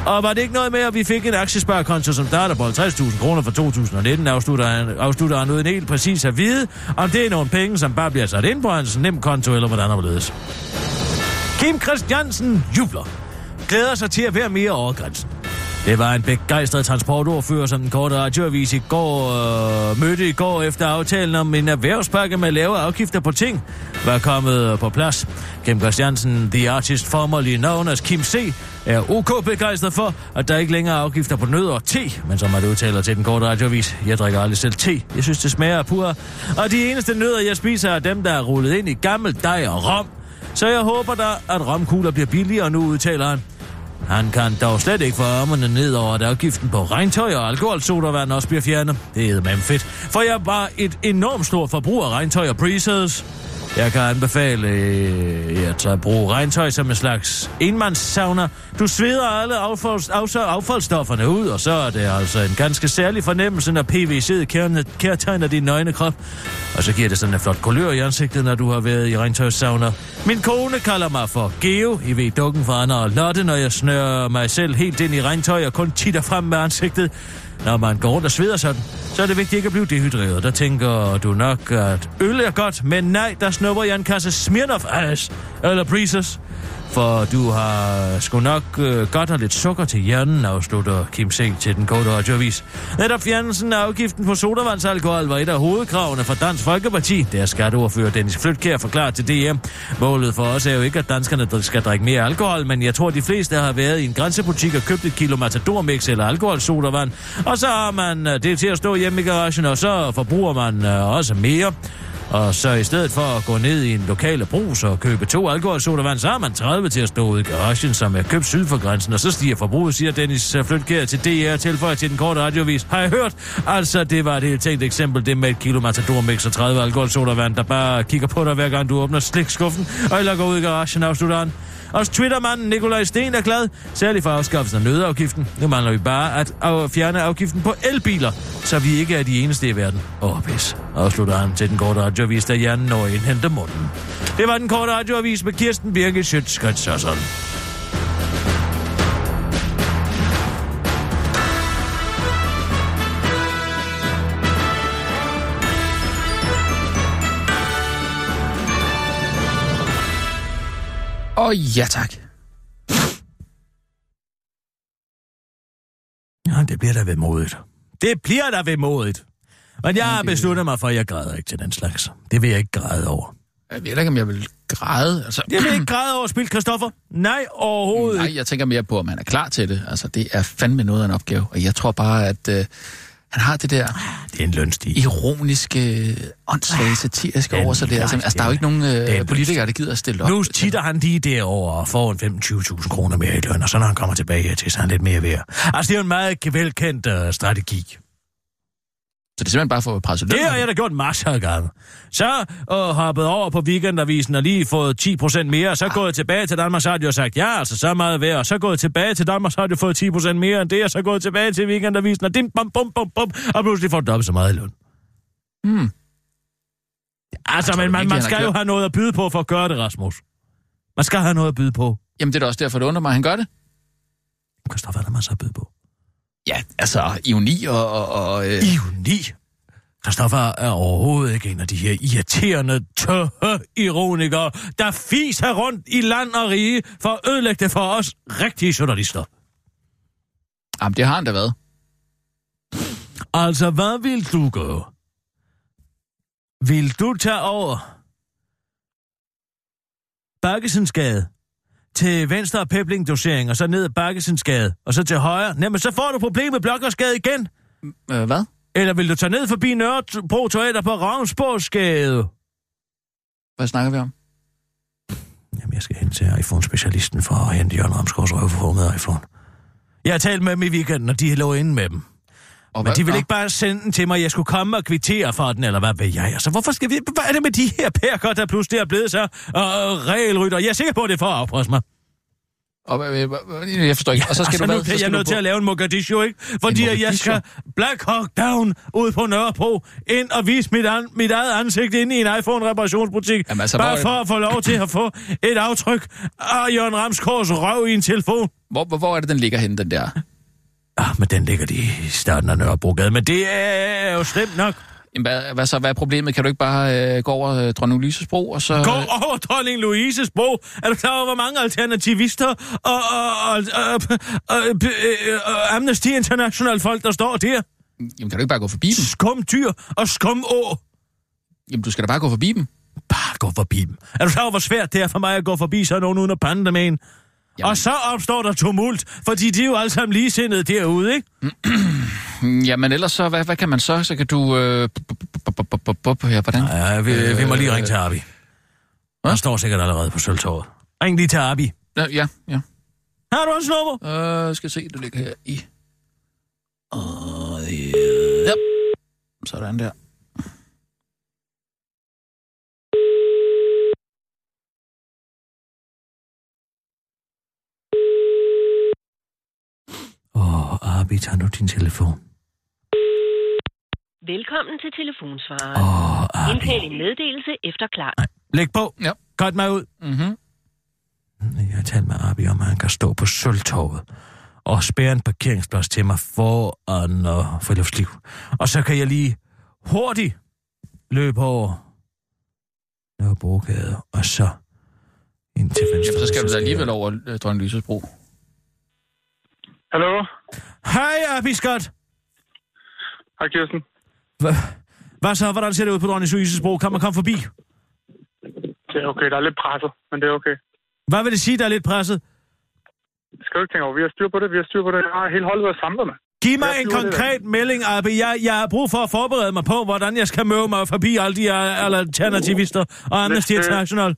Speaker 4: Og var det ikke noget med, at vi fik en aktiesparekonto, som starter på 50.000 kroner for 2019, afslutter han, afslutter han uden helt præcis at vide, om det er nogle penge, som bare bliver sat ind på hans nem konto, eller hvordan overledes. Kim Christiansen jubler. Glæder sig til at være mere over grænsen. Det var en begejstret transportordfører, som den korte radioavis i går øh, mødte i går efter aftalen om en erhvervspakke med lave afgifter på ting, var kommet på plads. Kim Christiansen, the artist formerly known as Kim C., er OK begejstret for, at der ikke længere er afgifter på nød og te, men som man udtaler til den korte radioavis, jeg drikker aldrig selv te. Jeg synes, det smager pur. Og de eneste nødder, jeg spiser, er dem, der er rullet ind i gammel dej og rom. Så jeg håber da, at romkugler bliver billigere nu, udtaler han. Han kan dog slet ikke få ørmerne ned over, at afgiften på regntøj og alkoholsodavand også bliver fjernet. Det er med fedt. For jeg var et enormt stort forbrug af regntøj og breezers. Jeg kan anbefale øh, at bruge regntøj som en slags enmandssauna. Du sveder alle affalds, affaldsstofferne ud, og så er det altså en ganske særlig fornemmelse, når PVC'et kærtegner din nøgne krop. Og så giver det sådan en flot kulør i ansigtet, når du har været i regntøjssauna. Min kone kalder mig for Geo, I ved dukken for Anna og Lotte, når jeg snører mig selv helt ind i regntøj og kun titter frem med ansigtet. Når man går rundt og sveder sådan, så er det vigtigt ikke at blive dehydreret. Der tænker du nok, at øl er godt, men nej, der snupper jeg en kasse Smirnoff Ice eller Breezes. For du har sgu nok øh, godt og lidt sukker til hjernen, afslutter Kim Seng til den korte radioavis. Netop fjernelsen af afgiften på sodavandsalkohol var et af hovedkravene for Dansk Folkeparti. Det er skatteordfører Dennis Flytkær forklaret til DM. Målet for os er jo ikke, at danskerne skal drikke mere alkohol, men jeg tror, de fleste har været i en grænsebutik og købt et kilo matadormix eller alkoholsodavand. Og så har man øh, det til at stå hjemme i garagen, og så forbruger man øh, også mere. Og så i stedet for at gå ned i en lokale brus og købe to alkoholsodavand, så har man 30 til at stå ude i garagen, som er købt syd for grænsen. Og så stiger forbruget, siger Dennis øh, Flytkær til DR, tilføjer til den korte radiovis. Har jeg hørt? Altså, det var et helt tænkt eksempel, det med et kilo matador mix og 30 alkoholsodavand, der bare kigger på dig, hver gang du åbner slikskuffen, og eller går ud i garagen, afslutter han. Også Twittermanden Nikolaj Sten er glad, særligt for afskaffelsen af nødafgiften. Nu mangler vi bare at af- fjerne afgiften på elbiler, så vi ikke er de eneste i verden. Åh, oh, pis. Afslutter han til den korte radioavis, der hjernen når indhente munden. Det var den korte radioavis med Kirsten Birgit Schøtz, sådan.
Speaker 5: Og ja tak.
Speaker 4: Ja, det bliver da ved modet. Det bliver da ved modet. Men jeg har besluttet mig for, at jeg græder ikke til den slags. Det vil jeg ikke græde over.
Speaker 5: Jeg ved ikke, om jeg vil græde. Altså,
Speaker 4: Jeg vil ikke græde over spil, Kristoffer. Nej, overhovedet
Speaker 5: Nej, jeg tænker mere på, at man er klar til det. Altså, det er fandme noget af en opgave. Og jeg tror bare, at øh, han har det der
Speaker 4: Det er en lønstig.
Speaker 5: ironiske, åndssvage, satiriske
Speaker 4: Den
Speaker 5: over sig der. Altså, altså, der er jo ikke nogen øh, politikere, der gider at stille op.
Speaker 4: Nu titter han lige derover og får en 25.000 kroner mere i løn, og så når han kommer tilbage her til, så er han lidt mere værd. Altså, det er jo en meget velkendt uh, strategi.
Speaker 5: Så det er simpelthen bare for at presse løn.
Speaker 4: Det har jeg da gjort masser af gange. Så uh, hoppet over på weekendavisen og lige fået 10% mere, så gået tilbage til Danmarks Radio og sagt, ja, altså så meget værd, og så gået tilbage til Danmarks Radio og fået 10% mere end det, og så gået tilbage til weekendavisen, og dim, bum, bum, bum, bum, og pludselig får dobbelt så meget i løn.
Speaker 5: Hmm.
Speaker 4: Altså,
Speaker 5: tror
Speaker 4: men
Speaker 5: du
Speaker 4: man,
Speaker 5: virkelig,
Speaker 4: man skal jo have noget at byde på for at gøre det, Rasmus. Man skal have noget at byde på.
Speaker 5: Jamen, det er da også derfor, det undrer mig, at han gør det.
Speaker 4: Kristoffer, hvad er der masser at byde på?
Speaker 5: Ja, altså, ironi og... og, og øh,
Speaker 4: Ironi. Christoffer er overhovedet ikke en af de her irriterende, tørre ironikere, der fiser rundt i land og rige for at ødelægge det for os rigtige journalister.
Speaker 5: jamen, det har han da været.
Speaker 4: Altså, hvad vil du gøre? Vil du tage over Bakkesensgade til venstre af Pebling-dosering, og så ned ad Bakkesensgade, og så til højre? Jamen, så får du problemet med Blokkersgade igen.
Speaker 5: Øh, hvad?
Speaker 4: Eller vil du tage ned forbi Nørrebro Toiletter på Ravnsborgsgade?
Speaker 5: Hvad snakker vi om?
Speaker 4: Jamen, jeg skal hen til iPhone-specialisten for at hente Jørgen Ramsgaards røv for med iPhone. Jeg har talt med dem i weekenden, og de lå inde med dem.
Speaker 5: Og
Speaker 4: Men de vil ikke bare sende den til mig, jeg skulle komme og kvittere for den, eller hvad ved jeg? Altså, hvorfor skal vi... Hvad er det med de her pærker, der pludselig er blevet så uh, regelrytter? Jeg er sikker på, at det er for at afpresse mig.
Speaker 5: Og, øh, øh, øh, jeg forstår ikke. Og så skal
Speaker 4: altså,
Speaker 5: du
Speaker 4: nu
Speaker 5: hvad? Så
Speaker 4: er jeg
Speaker 5: skal du
Speaker 4: nødt til at lave en Mogadishu, ikke? Fordi at jeg
Speaker 5: Mogadishu?
Speaker 4: skal Black Hawk Down ud på Nørrebro, ind og vise mit, an, mit eget ansigt ind i en iPhone-reparationsbutik.
Speaker 5: Jamen, altså,
Speaker 4: bare
Speaker 5: hvor er
Speaker 4: for at få lov til at få et aftryk af Jørgen Ramskors røv i en telefon.
Speaker 5: Hvor, hvor, hvor er det, den ligger henne, den der?
Speaker 4: Ah, men den ligger lige i starten af Nørrebrogade, men det er jo slemt nok.
Speaker 5: Jamen, hvad, hvad så? Hvad er problemet? Kan du ikke bare øh, gå over øh, Dronning Lyses bro, og så...
Speaker 4: Gå over dronning Louises bro. Er du klar over, hvor mange alternativister og, og, og, og, og, og, og Amnesty International folk, der står der?
Speaker 5: Jamen, kan du ikke bare gå forbi dem?
Speaker 4: Skum dyr og skum å.
Speaker 5: Jamen, du skal da bare gå forbi dem.
Speaker 4: Bare gå forbi dem. Er du klar over, hvor svært det er for mig at gå forbi sådan nogen uden at pande dem en?
Speaker 5: Jamen.
Speaker 4: Og så opstår der tumult, fordi de er jo alle sammen ligesindede derude, ikke? <clears throat>
Speaker 5: Jamen, ellers så, hvad, hvad kan man så? Så kan du... Øh, her, hvordan?
Speaker 4: Ja, vi, vi må lige ringe til Abi.
Speaker 5: Hvad?
Speaker 4: Han står sikkert allerede på Sølvtorvet. Ring lige til Abi.
Speaker 5: Ja, ja. ja.
Speaker 4: Har du hans nummer?
Speaker 5: Øh, skal se, det ligger her i... Og, ja. Sådan der.
Speaker 4: Åh, Abi, tag nu din telefon.
Speaker 9: Velkommen til telefonsvaren.
Speaker 4: Åh, oh, Abi.
Speaker 9: Indtal en meddelelse efter klar.
Speaker 4: Læg på.
Speaker 5: Ja.
Speaker 4: Godt mig ud.
Speaker 5: Mm-hmm.
Speaker 4: Jeg har talt med Abi om, at han kan stå på Sølvtorvet og spære en parkeringsplads til mig foran og friluftsliv. Og så kan jeg lige hurtigt løbe over Nørrebrogade, og så ind til venstre.
Speaker 5: Jamen, så skal du da alligevel over øh, Dronning Lyses bro.
Speaker 6: Hallo?
Speaker 4: Hej, Abi Scott.
Speaker 6: Hej, Kirsten.
Speaker 4: Hva, hvad så? Hvordan ser det ud på Dronning Louises bro? Kan man komme forbi?
Speaker 6: Det er okay, der er lidt presset, men det er okay.
Speaker 4: Hvad vil det sige, der er lidt presset?
Speaker 6: Det skal du ikke tænke over. Vi har styr på det, vi har styr på det. Jeg har hele holdet været samlet med.
Speaker 4: Giv mig en
Speaker 6: flyver det
Speaker 4: konkret melding, Abi. Jeg, jeg har brug for at forberede mig på, hvordan jeg skal møde mig forbi alle de alternativister og Amnesty International.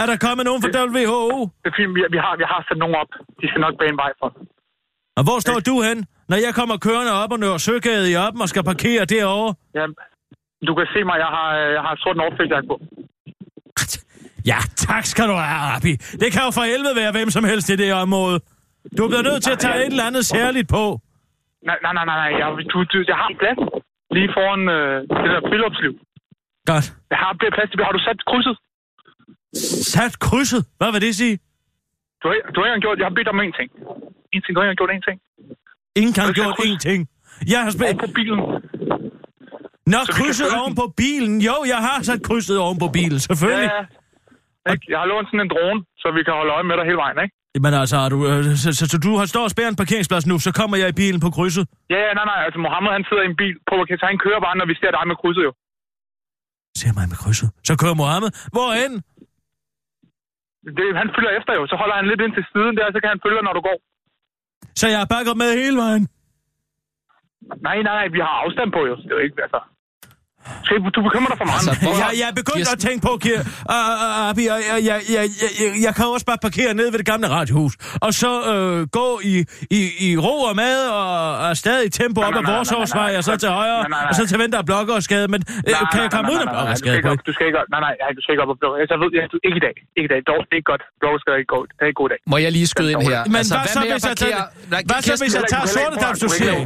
Speaker 4: Er der kommet nogen fra WHO?
Speaker 6: Det er fint, vi, vi, har, vi har sat nogen op. De skal nok bane vej for.
Speaker 4: Og hvor står du hen, når jeg kommer kørende op og nører Søgade i Oppen og skal parkere derovre?
Speaker 6: Ja, du kan se mig, jeg har, jeg har sort Northface-jakke på. <laughs>
Speaker 4: Ja, tak skal du have, Abi. Det kan jo for helvede være hvem som helst i det område. Du bliver nødt til at tage et eller andet særligt på.
Speaker 6: Nej, nej, nej, nej. Jeg, du, du, jeg har en plads lige foran øh, det der friluftsliv.
Speaker 4: Godt.
Speaker 6: Jeg har plads. Har du sat krydset?
Speaker 4: Sat krydset. Hvad vil det sige?
Speaker 6: Du har, du har ikke gjort... Jeg har bedt om en ting. En ting. Du har ikke gjort en ting.
Speaker 4: Ingen kan gjort
Speaker 6: kryds?
Speaker 4: ingenting. Jeg har spændt...
Speaker 6: på bilen.
Speaker 4: Nå,
Speaker 6: kan
Speaker 4: krydset oven på bilen. Jo, jeg har sat krydset oven på bilen,
Speaker 6: Ja,
Speaker 4: selvfølgelig.
Speaker 6: ja. Ikke? Jeg har lånt sådan en drone, så vi kan holde øje med dig hele vejen, ikke?
Speaker 4: Men altså, du, øh, så, så, så, du har står og spærret en parkeringsplads nu, så kommer jeg i bilen på krydset.
Speaker 6: Ja, ja, nej, nej. Altså, Mohammed, han sidder i en bil. At så han kører bare, når vi ser dig med krydset, jo.
Speaker 4: Ser mig med krydset. Så kører Mohammed. Hvorhen?
Speaker 6: Det, han følger efter jo. Så holder han lidt ind til siden der, så kan han følge dig, når du går.
Speaker 4: Så jeg er bakket med hele vejen.
Speaker 6: Nej, nej, nej. Vi har afstand på, jo. Det er jo ikke, altså... Se, du bekymrer dig for meget.
Speaker 5: Altså,
Speaker 6: Altså,
Speaker 5: hvor-
Speaker 4: Jeg, jeg er begyndt
Speaker 5: Kirsten-
Speaker 4: at tænke på, Kir, uh, uh, Abi, jeg, jeg, jeg, jeg, jeg, jeg kan også bare parkere ned ved det gamle radiohus, og så øh, gå i, i, i ro og mad og, og stadig tempo
Speaker 6: Nej,
Speaker 4: op
Speaker 6: nej,
Speaker 4: ad
Speaker 6: nej,
Speaker 4: vores
Speaker 6: nej, nej,
Speaker 4: årsvej,
Speaker 6: nej.
Speaker 4: og så til højre,
Speaker 6: Nej, nej, nej.
Speaker 4: og så til venstre og blokker og skade. Men øh, kan jeg komme ud af blokker og
Speaker 6: Du skal
Speaker 4: skade
Speaker 6: ikke op. Nej, nej, nej, du skal ikke op og blokke. Jeg ved, jeg, du, ikke i dag. Ikke i dag. Dog, det er ikke godt. Blokker skal ikke gå. Det er ikke god dag.
Speaker 5: Må jeg lige skyde ind her?
Speaker 4: Men hvad så,
Speaker 5: med at
Speaker 4: hvis jeg tager,
Speaker 5: parkere-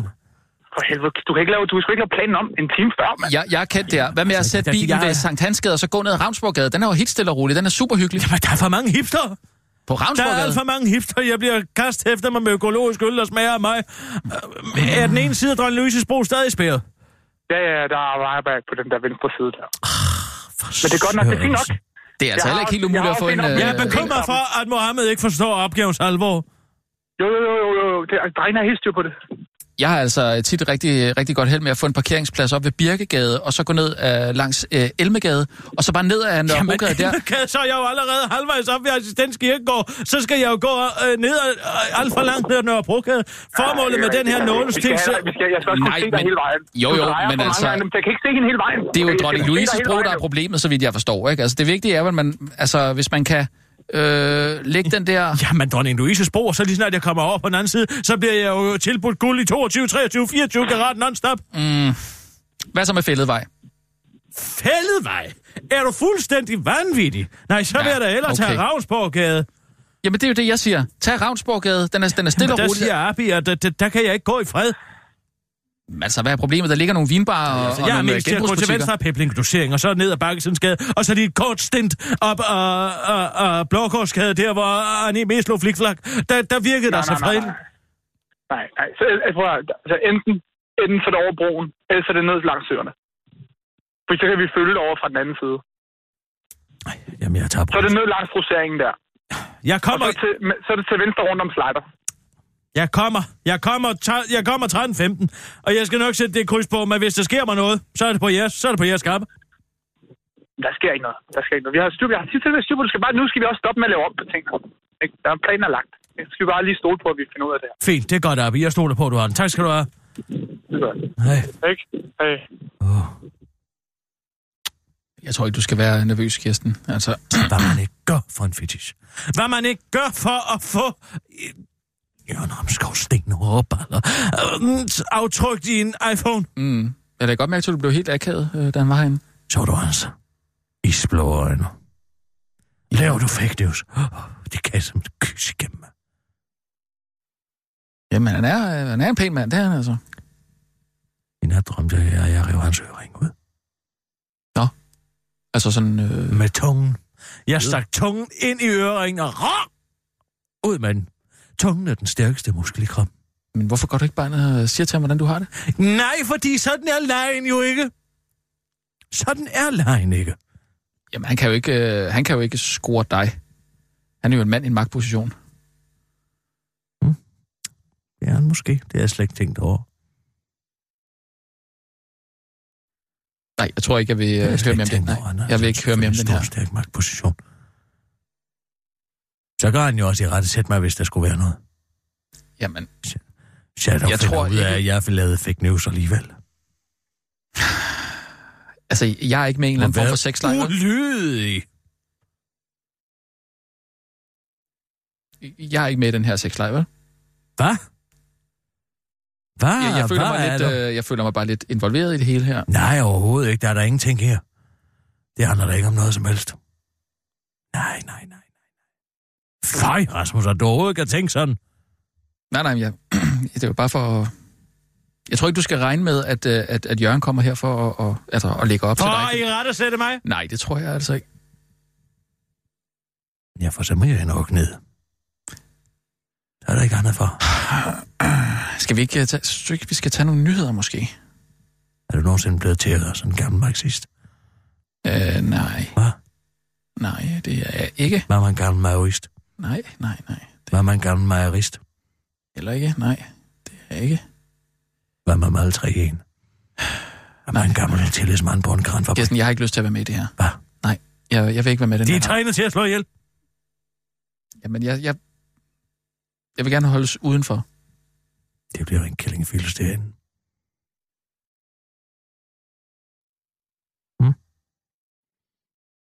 Speaker 5: Nej,
Speaker 6: For helvede, du kan ikke lave, du skal ikke lave planen om en time før, mand.
Speaker 5: Jeg, jeg er kendt der. Hvad med at
Speaker 4: Altså,
Speaker 5: sætte
Speaker 4: der-
Speaker 5: bilen ved Sankt Hansgade, og så gå ned ad Ravnsborgade? Den er jo helt stille og rolig. Den er super hyggelig.
Speaker 4: Jamen, der er for mange hipster.
Speaker 5: På
Speaker 4: Der er alt for mange hipster. Jeg bliver kastet efter mig med økologisk øl, der smager af mig. Øh, Er den ene side af Dronning Louises bro stadig spærret?
Speaker 6: Ja, ja, der er vejback på den der venstre side der. Men det er godt nok, det er fint nok.
Speaker 5: Det er altså
Speaker 6: Jeg
Speaker 5: heller ikke helt umuligt at få en... øh,
Speaker 4: Jeg er bekymret for, at Mohammed ikke forstår opgavens alvor.
Speaker 6: Jo, jo, jo, jo, jo. Det er, drengene har helt styr på det.
Speaker 5: Jeg har altså tit rigtig, rigtig godt held med at få en parkeringsplads op ved Birkegade, og så gå ned uh, langs uh, Elmegade, og så bare ned ad Nørrebrogade der.
Speaker 4: Kan, så er jeg jo allerede halvvejs op ved Assistens Kirkegård. Så skal jeg jo gå øh, ned ad, øh, alt for langt ned ad Nørrebrogade. Formålet med den her nålestik...
Speaker 6: have, vi skal, jeg skal også kunne
Speaker 5: Nej,
Speaker 6: se dig
Speaker 5: men-
Speaker 6: hele vejen.
Speaker 5: Jo, jo, men altså-
Speaker 6: gange, men Jeg kan ikke se hende hele vejen.
Speaker 5: Det er jo dronning Louises bro, der er problemet, så vidt jeg forstår. Ikke? Altså, det vigtige er vel, man, altså, hvis man kan Øh, læg den der... <laughs>
Speaker 4: Jamen, dronning Louise's bro, så lige snart jeg kommer over på den anden side, så bliver jeg jo tilbudt guld i 22, 23, 24 karat non-stop.
Speaker 5: Mm, hvad så med fælledvej?
Speaker 4: Fældevej? Er du fuldstændig vanvittig? Nej, så vil
Speaker 5: Ja,
Speaker 4: jeg da tage
Speaker 5: okay.
Speaker 4: Ravnsborggade.
Speaker 5: Jamen, det er jo det, jeg siger. Tag Ravnsborggade. Den er, den er stille og
Speaker 4: Der
Speaker 5: rolig.
Speaker 4: siger Abi, at der, der, der kan jeg ikke gå i fred.
Speaker 5: Altså, hvad er problemet? Der ligger nogle vinbarer og,
Speaker 4: Altså,
Speaker 5: og
Speaker 4: jeg er
Speaker 5: nogle
Speaker 4: mest til at gå til
Speaker 5: genbrugsbutikker.
Speaker 4: venstre af Pebling og så ned ad Bakkesensgade, og så lige et kort stint op af uh, uh, Blågårdsgade, der hvor Arne mest slog flikflak. Der, der virkede der så fredeligt.
Speaker 10: Nej, nej. Så, jeg tror, altså, enten, enten så er det over broen, eller så er det ned langs søerne. For så kan vi følge det over fra den anden side.
Speaker 4: Jamen, jeg tager
Speaker 10: Så er det ned langs roseringen der.
Speaker 4: Jeg kommer...
Speaker 10: Og så, til, så er det til venstre rundt om slider.
Speaker 4: Jeg kommer. Jeg kommer, jeg kommer 13.15, og jeg skal nok sætte det kryds på, men hvis der sker mig noget, så er det på jeres, så er det på jeres kappe.
Speaker 10: Der sker ikke noget. Der sker ikke noget. Vi har styr, vi har tit til styr på, det skal bare, nu skal vi også stoppe med at lave om på ting. Ikke? Der er en plan er lagt. Nu skal vi bare lige stole på, at vi finder ud af det her.
Speaker 4: Fint, det er godt, Abi. Jeg stoler på, at du har den. Tak skal du have.
Speaker 10: Det gør det.
Speaker 4: Hej.
Speaker 10: Ikke? Hej.
Speaker 4: Oh.
Speaker 5: Jeg tror ikke, du skal være nervøs, Kirsten. Altså,
Speaker 4: Hvad man ikke gør for en fetish. Hvad man ikke gør for at få... Jørgen Ramskov Sten Hårballer. Aftrykt i en iPhone.
Speaker 5: mm, jeg da godt mærke, at du blev helt akavet, øh, da han var herinde.
Speaker 4: Så du altså. Isblå øjne. Laver du fake news? Oh, det kan jeg som kys igennem.
Speaker 5: Jamen, han er, øh, han er en pæn mand, det er han altså.
Speaker 4: I nat drømte jeg, at jeg rev hans øring ud.
Speaker 5: Altså sådan... Øh,
Speaker 4: Med tungen. Jeg stak tungen ind i øringen og rå! Ud med den. Tungen er den stærkeste muskel i kroppen.
Speaker 5: men hvorfor går du ikke bare ind og siger til ham, hvordan du har det?
Speaker 4: Nej, fordi sådan er lejen jo ikke. Sådan er lejen ikke.
Speaker 5: Jamen, han kan jo ikke, øh, han kan jo ikke score dig. Han er jo en mand i en magtposition.
Speaker 4: Det er han måske. Det har jeg slet ikke tænkt over.
Speaker 5: Nej, jeg tror ikke, jeg vil
Speaker 4: Det
Speaker 5: øh,
Speaker 4: slet
Speaker 5: høre mere om det. Nej,
Speaker 4: er
Speaker 5: jeg vil ikke høre mere om den her.
Speaker 4: stor, stærk magtposition. Så kan han jo også i rette sætte mig, hvis der skulle være noget.
Speaker 5: Jamen,
Speaker 4: Så jeg,
Speaker 5: Jeg tror
Speaker 4: ud af, at jeg vil lave fake news alligevel.
Speaker 5: altså, jeg er ikke med en eller anden form for sexlejr.
Speaker 4: Ulydig.
Speaker 5: Jeg er ikke med i den her sexlejr, vel?
Speaker 4: Hvad? Hvad?
Speaker 5: Jeg, jeg, føler
Speaker 4: Hvad
Speaker 5: mig lidt, øh, jeg føler mig bare lidt involveret i det hele her.
Speaker 4: Nej, overhovedet ikke. Der er der ingenting her. Det handler da ikke om noget som helst. Nej, nej, nej. Nej. Fej, Rasmus, at du overhovedet kan tænke sådan.
Speaker 5: Nej, nej, jeg, <clears throat> det var bare for... Jeg tror ikke, du skal regne med, at, øh, at, at Jørgen kommer her for at, at, altså, at lægge op til
Speaker 4: For
Speaker 5: dig.
Speaker 4: I rette sætte mig?
Speaker 5: Nej, det tror jeg altså ikke.
Speaker 4: Ja, for så må jeg nok ned. Så er der ikke andet for. <clears throat>
Speaker 5: Skal vi ikke øh, tage, synes ikke, vi skal tage nogle nyheder måske?
Speaker 4: Er du nogensinde blevet til at sådan en gammel marxist?
Speaker 5: Øh, nej.
Speaker 4: Hvad?
Speaker 5: Nej, det er jeg ikke.
Speaker 4: Var man en gammel maoist?
Speaker 5: Nej, nej, nej.
Speaker 4: Var man gammel majerist?
Speaker 5: Heller ikke. Nej, det er jeg ikke.
Speaker 4: Var man alle tre en? Var man en gammel tillidsmand på en kranfabrik?
Speaker 5: Kirsten, jeg har ikke lyst til at være med i det her.
Speaker 4: Hvad?
Speaker 5: Nej, jeg, jeg vil ikke være med i den
Speaker 4: De er
Speaker 5: her.
Speaker 4: trænet til at slå ihjel.
Speaker 5: Jamen, jeg, jeg, jeg vil gerne holdes udenfor.
Speaker 4: Det bliver en killingfildes derinde. Hmm?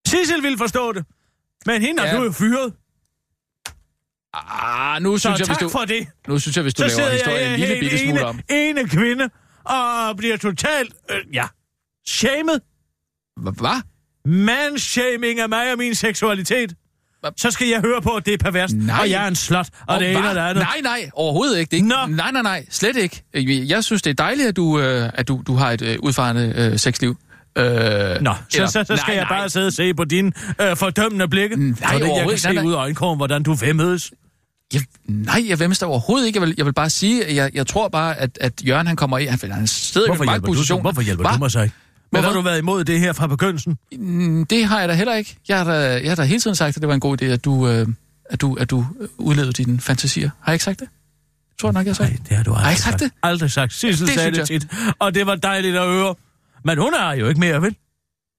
Speaker 4: Sissel vil forstå det. Men hende
Speaker 5: ja.
Speaker 4: er du jo fyret.
Speaker 5: Ah, nu
Speaker 4: Så
Speaker 5: synes jeg, hvis
Speaker 4: tak
Speaker 5: du,
Speaker 4: for det.
Speaker 5: nu synes jeg, hvis du
Speaker 4: Så
Speaker 5: laver historien en lille bitte smule om.
Speaker 4: ene, kvinde og bliver totalt, øh, ja, shamed.
Speaker 5: Hvad?
Speaker 4: Manshaming af mig og min seksualitet. Så skal jeg høre på, at det er perverst.
Speaker 5: Nej.
Speaker 4: Og jeg er en slot, og,
Speaker 5: Og
Speaker 4: det ene og det andet.
Speaker 5: Nej, nej, overhovedet ikke. Det er ikke
Speaker 4: Nå.
Speaker 5: Nej, nej, nej, slet ikke. Jeg synes, det er dejligt, at du, øh, at du, du har et øh, udfarende øh, sexliv. Øh,
Speaker 4: Nå, så,
Speaker 5: eller-
Speaker 4: så, så skal
Speaker 5: nej,
Speaker 4: jeg
Speaker 5: nej.
Speaker 4: bare sidde og se på dine øh, fordømmende blikke.
Speaker 5: Nej,
Speaker 4: fordi jeg kan
Speaker 5: overhovedet
Speaker 4: se
Speaker 5: ikke. Nej, nej.
Speaker 4: ud af øjenkrogen, hvordan du vemmedes.
Speaker 5: Jeg, nej, jeg vemmes der overhovedet ikke. Jeg vil, jeg vil bare sige, at jeg, jeg tror bare, at, at Jørgen han kommer i. Han, han sidder i en magtposition.
Speaker 4: hvorfor hjælper
Speaker 5: Hva?
Speaker 4: du mig så ikke? Hvorfor har du været imod det her fra begyndelsen?
Speaker 5: Mm, Det har jeg da heller ikke. Jeg har da, jeg har da hele tiden sagt, at det var en god idé, at du, øh, at du, at du øh, udlevede dine fantasier. Har jeg ikke sagt det? Tror jeg nok, jeg sagt.
Speaker 4: Nej, det har du aldrig
Speaker 5: Har jeg ikke sagt det?
Speaker 4: Aldrig sagt. Sissel sagde det tit, og det var dejligt at høre. Men hun er jo ikke mere, vel?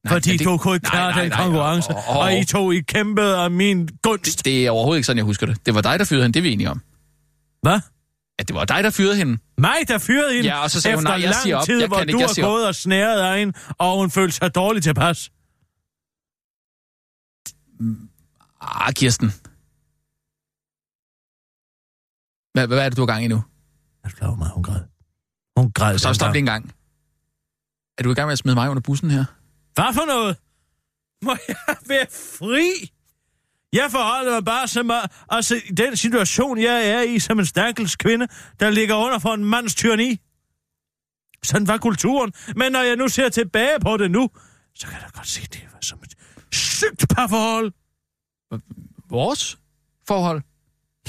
Speaker 5: Nej,
Speaker 4: Fordi
Speaker 5: det-
Speaker 4: du kunne ikke klare
Speaker 5: nej,
Speaker 4: den
Speaker 5: nej,
Speaker 4: konkurrence,
Speaker 5: og- og-
Speaker 4: og I to I kæmpede af min gunst.
Speaker 5: Det, det er overhovedet ikke sådan, jeg husker det. Det var dig, der fyrede hende, det er vi enige om.
Speaker 4: Hvad?
Speaker 5: At det var dig, der fyrede hende.
Speaker 4: Mig, der fyrede hende,
Speaker 5: Ja, og så sagde hun,
Speaker 4: efter
Speaker 5: nej, jeg
Speaker 4: lang
Speaker 5: siger op.
Speaker 4: tid,
Speaker 5: Jeg
Speaker 4: hvor
Speaker 5: kan
Speaker 4: du
Speaker 5: ikke, jeg
Speaker 4: har
Speaker 5: siger op.
Speaker 4: gået og snæret af hende, og hun følte sig dårligt tilpas.
Speaker 5: Ah, Kirsten. Hvad, hvad er det, du har gang i nu?
Speaker 4: Du klar over mig? Hun græd. Hun græd.
Speaker 5: Så stop lige en gang. Er du i gang med at smide mig under bussen her?
Speaker 4: Hvad for noget? Må jeg være fri? Jeg forholder mig bare som mig, altså i den situation, jeg er i som en stakkels kvinde, der ligger under for en mands tyranni. Sådan var kulturen. Men når jeg nu ser tilbage på det nu, så kan jeg da godt se, det var som et sygt parforhold.
Speaker 5: Vores forhold?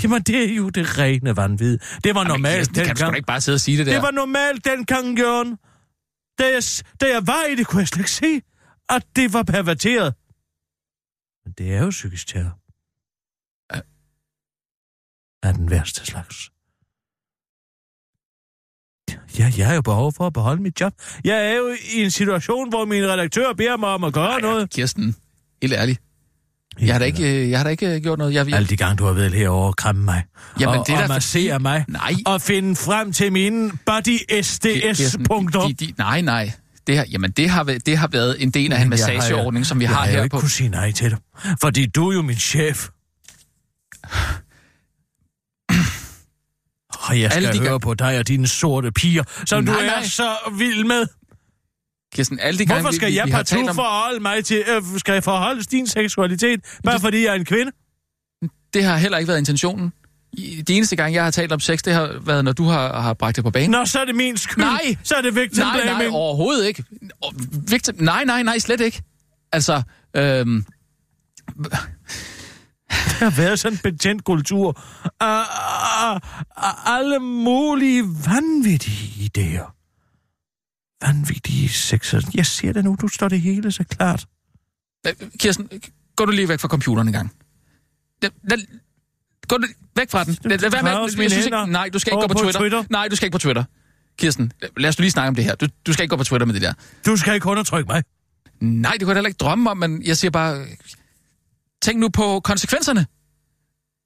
Speaker 4: Jamen, det er jo det rene vanvid. Det var
Speaker 5: Jamen,
Speaker 4: normalt
Speaker 5: Kirsten, det kan du ikke bare sidde og sige det der.
Speaker 4: Det var normalt dengang, Jørgen. Da jeg, da jeg var i det, kunne jeg slet ikke se, at det var perverteret. Men det er jo psykisk terror. Er den værste slags. Ja, jeg har jo behov for at beholde mit job. Jeg er jo i en situation, hvor min redaktør beder mig om at gøre
Speaker 5: Ej,
Speaker 4: noget.
Speaker 5: Kirsten, helt ærligt. Jeg har da ikke, jeg har da ikke gjort noget. Jeg, jeg,
Speaker 4: Alle de gange, du har været herovre og kramme mig.
Speaker 5: Jamen,
Speaker 4: og,
Speaker 5: det
Speaker 4: og
Speaker 5: fordi-
Speaker 4: massere mig.
Speaker 5: Nej.
Speaker 4: Og finde frem til mine body
Speaker 5: Kirsten,
Speaker 4: SDS-punkter.
Speaker 5: de, de, nej, nej. Det har, jamen, det har, været- det har været en del af en
Speaker 4: jeg har-
Speaker 5: massageordning, som vi
Speaker 4: jeg
Speaker 5: har her
Speaker 4: ikke
Speaker 5: på...
Speaker 4: kunne sige nej til dig. Fordi du er jo min chef. Og jeg
Speaker 5: Alle
Speaker 4: skal
Speaker 5: de
Speaker 4: høre på dig og dine sorte piger, som
Speaker 5: Nej,
Speaker 4: du er
Speaker 5: nej.
Speaker 4: så vild med.
Speaker 5: Kirsten, alle de gange,
Speaker 4: Hvorfor skal
Speaker 5: vi, vi,
Speaker 4: jeg
Speaker 5: vi
Speaker 4: partout
Speaker 5: om,
Speaker 4: forholde mig til, øh, skal jeg forholde din seksualitet, bare fordi jeg er en kvinde?
Speaker 5: det har heller ikke været intentionen. De eneste gange, jeg har talt om sex, det har været, når du har, har bragt det på banen.
Speaker 4: Nå, så er det min skyld.
Speaker 5: Nej.
Speaker 4: Så er det victim
Speaker 5: nej, nej,
Speaker 4: blaming.
Speaker 5: overhovedet ikke. Victim, nej, nej, nej, slet ikke. Altså, øhm, <laughs>
Speaker 4: Der har været sådan en betændt kultur af, af, af alle mulige vanvittige idéer. Vanvittige sexer. Jeg ser det nu, du står det hele så klart.
Speaker 5: Kirsten, gå du lige væk fra computeren en gang. Den, den, gå du væk fra den. Lad, lad være med, jeg synes ikke, nej, du skal ikke gå på, Twitter.
Speaker 4: Twitter.
Speaker 5: Nej, du skal ikke på Twitter. Kirsten, lad os lige snakke om det her. Du, du skal ikke gå på Twitter med det der.
Speaker 4: Du skal ikke undertrykke mig.
Speaker 5: Nej, det kunne jeg heller ikke drømme om, men jeg siger bare... Tænk nu på konsekvenserne.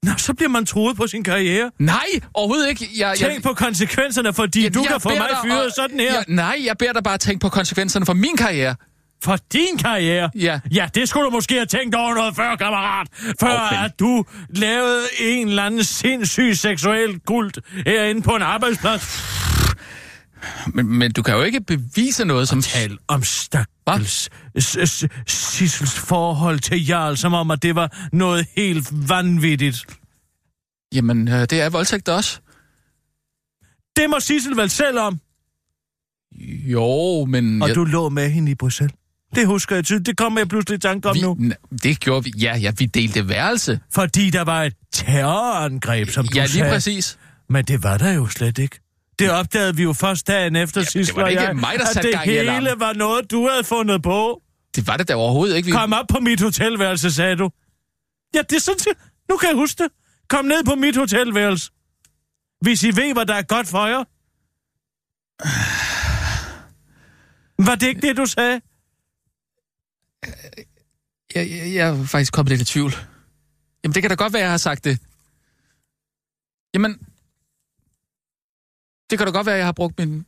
Speaker 4: Nå, så bliver man troet på sin karriere.
Speaker 5: Nej, overhovedet ikke. Jeg,
Speaker 4: Tænk på konsekvenserne, fordi
Speaker 5: jeg,
Speaker 4: du
Speaker 5: jeg
Speaker 4: kan få mig fyret
Speaker 5: om-
Speaker 4: sådan her.
Speaker 5: Jeg, nej, jeg beder dig bare tænke på konsekvenserne for min karriere.
Speaker 4: For din karriere?
Speaker 5: Ja.
Speaker 4: Ja, det skulle du måske have tænkt over noget før, kammerat. Før
Speaker 5: Okay.
Speaker 4: at du lavede en eller anden sindssyg seksuel kult herinde på en arbejdsplads.
Speaker 5: Men, men du kan jo ikke bevise noget som...
Speaker 4: Tal om stakkels Sissels forhold til Jarl, som om, at det var noget helt vanvittigt.
Speaker 5: Jamen, øh, det er voldtægt også.
Speaker 4: Det må Sissel vel selv om.
Speaker 5: Jo, men...
Speaker 4: Og
Speaker 5: jeg,
Speaker 4: du lå med hende i Bruxelles. Det husker jeg tydeligt. Det kommer jeg pludselig i tanke om
Speaker 5: vi,
Speaker 4: nu.
Speaker 5: det gjorde vi. Ja, ja, vi delte værelse.
Speaker 4: Fordi der var et terrorangreb, som du
Speaker 5: Ja, lige
Speaker 4: sagde.
Speaker 5: præcis.
Speaker 4: Men det var der jo slet ikke. Det opdagede vi jo først dagen efter
Speaker 5: det
Speaker 4: sidst,
Speaker 5: var da
Speaker 4: og
Speaker 5: ikke
Speaker 4: jeg,
Speaker 5: mig, der
Speaker 4: at
Speaker 5: satte
Speaker 4: det
Speaker 5: gang i
Speaker 4: hele
Speaker 5: alarmen.
Speaker 4: var noget, du havde fundet på.
Speaker 5: Det var det da overhovedet ikke. Vi...
Speaker 4: Kom op på mit hotelværelse, sagde du. Ja, det er sådan set. Nu kan jeg huske det. Kom ned på mit hotelværelse. Hvis I ved, hvad der er godt for jer. Var det ikke det, du sagde?
Speaker 5: Jeg, jeg, jeg er faktisk kommet lidt i tvivl. Jamen, det kan da godt være, jeg har sagt det. Jamen, det kan da godt være, jeg har brugt min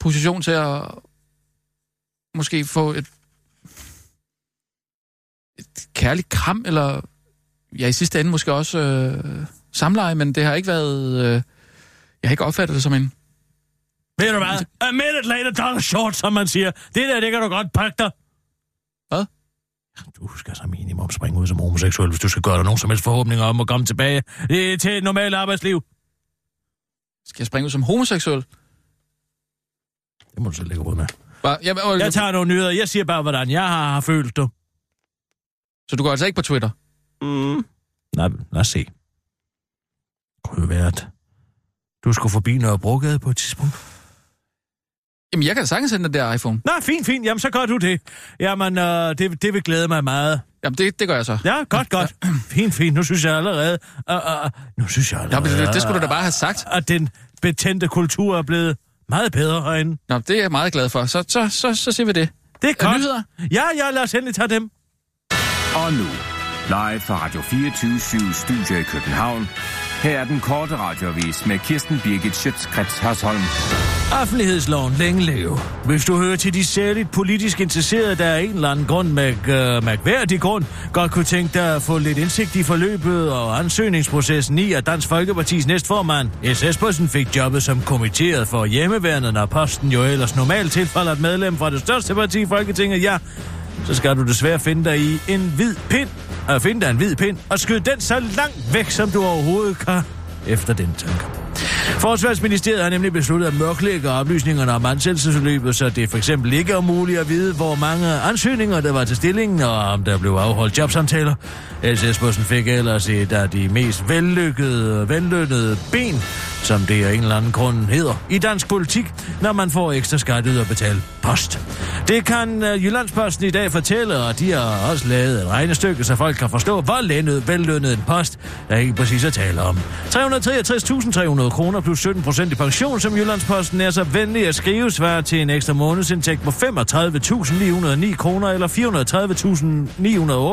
Speaker 5: position til at måske få et, et kærligt kram, eller ja, i sidste ende måske også øh, samleje, men det har ikke været... Øh, jeg har ikke opfattet det som en...
Speaker 4: Ved du hvad? A minute later, dollar short, som man siger. Det der, det kan du godt pakke dig.
Speaker 5: Hvad?
Speaker 4: Du skal så minimum springe ud som homoseksuel, hvis du skal gøre dig nogen som helst forhåbninger om at komme tilbage øh, til et normalt arbejdsliv.
Speaker 5: Skal jeg springe ud som homoseksuel?
Speaker 4: Det må du selv lægge råd med.
Speaker 5: Bare, jamen, øh,
Speaker 4: Jeg tager nogle nyheder. Jeg siger bare, hvordan jeg har, har følt det.
Speaker 5: Så du går altså ikke på Twitter?
Speaker 4: Mm. Nej, lad os se. Det kunne jo være, at du skulle forbi Nørrebrogade på et tidspunkt.
Speaker 5: Jamen, jeg kan da sagtens sende den der iPhone.
Speaker 4: Nå, fint, fint. Jamen, så gør du det. Jamen, øh, det, det vil glæde mig meget.
Speaker 5: Jamen, det, det gør jeg så.
Speaker 4: Ja, godt, godt. Fint, fint. Nu synes jeg allerede... Uh, uh, nu synes jeg allerede...
Speaker 5: men det, det skulle du da bare have sagt.
Speaker 4: At den betændte kultur er blevet meget bedre herinde.
Speaker 5: Nå, det er jeg meget glad for. Så, så, så, så siger vi det.
Speaker 4: Det er godt.
Speaker 5: nyheder?
Speaker 4: Ja, ja, lad os endelig tage dem.
Speaker 8: Og nu, live fra Radio 24 Studio i København. Her er den korte radiovis med Kirsten Birgit Schøtzgrads Hasholm.
Speaker 4: Offentlighedsloven længe leve. Hvis du hører til de særligt politisk interesserede, der er en eller anden grund, med uh, øh, mærkværdig grund, godt kunne tænke dig at få lidt indsigt i forløbet og ansøgningsprocessen i, at Dansk Folkepartis næstformand, S. Espersen, fik jobbet som kommitteret for hjemmeværnet, når posten jo ellers normalt tilfalder et medlem fra det største parti i Folketinget, ja, så skal du desværre finde dig i en hvid pind, og finde dig en hvid pind, og skyde den så langt væk, som du overhovedet kan, efter den tanke. Forsvarsministeriet har nemlig besluttet at mørklægge oplysningerne om ansættelsesforløbet, så det for eksempel ikke er muligt at vide, hvor mange ansøgninger der var til stillingen, og om der blev afholdt jobsamtaler. S.S. Bussen fik ellers et af de mest vellykkede, vellønnede ben, som det af en eller anden grund hedder, i dansk politik, når man får ekstra skat ud at betale post. Det kan øh, Jyllandsposten i dag fortælle, og de har også lavet et regnestykke, så folk kan forstå, hvor lændet, vellønnet en post, der ikke præcis er tale om. 363.300 kroner plus 17 procent i pension, som Jyllandsposten er så venlig at skrive, svarer til en ekstra månedsindtægt på 35.909 kroner eller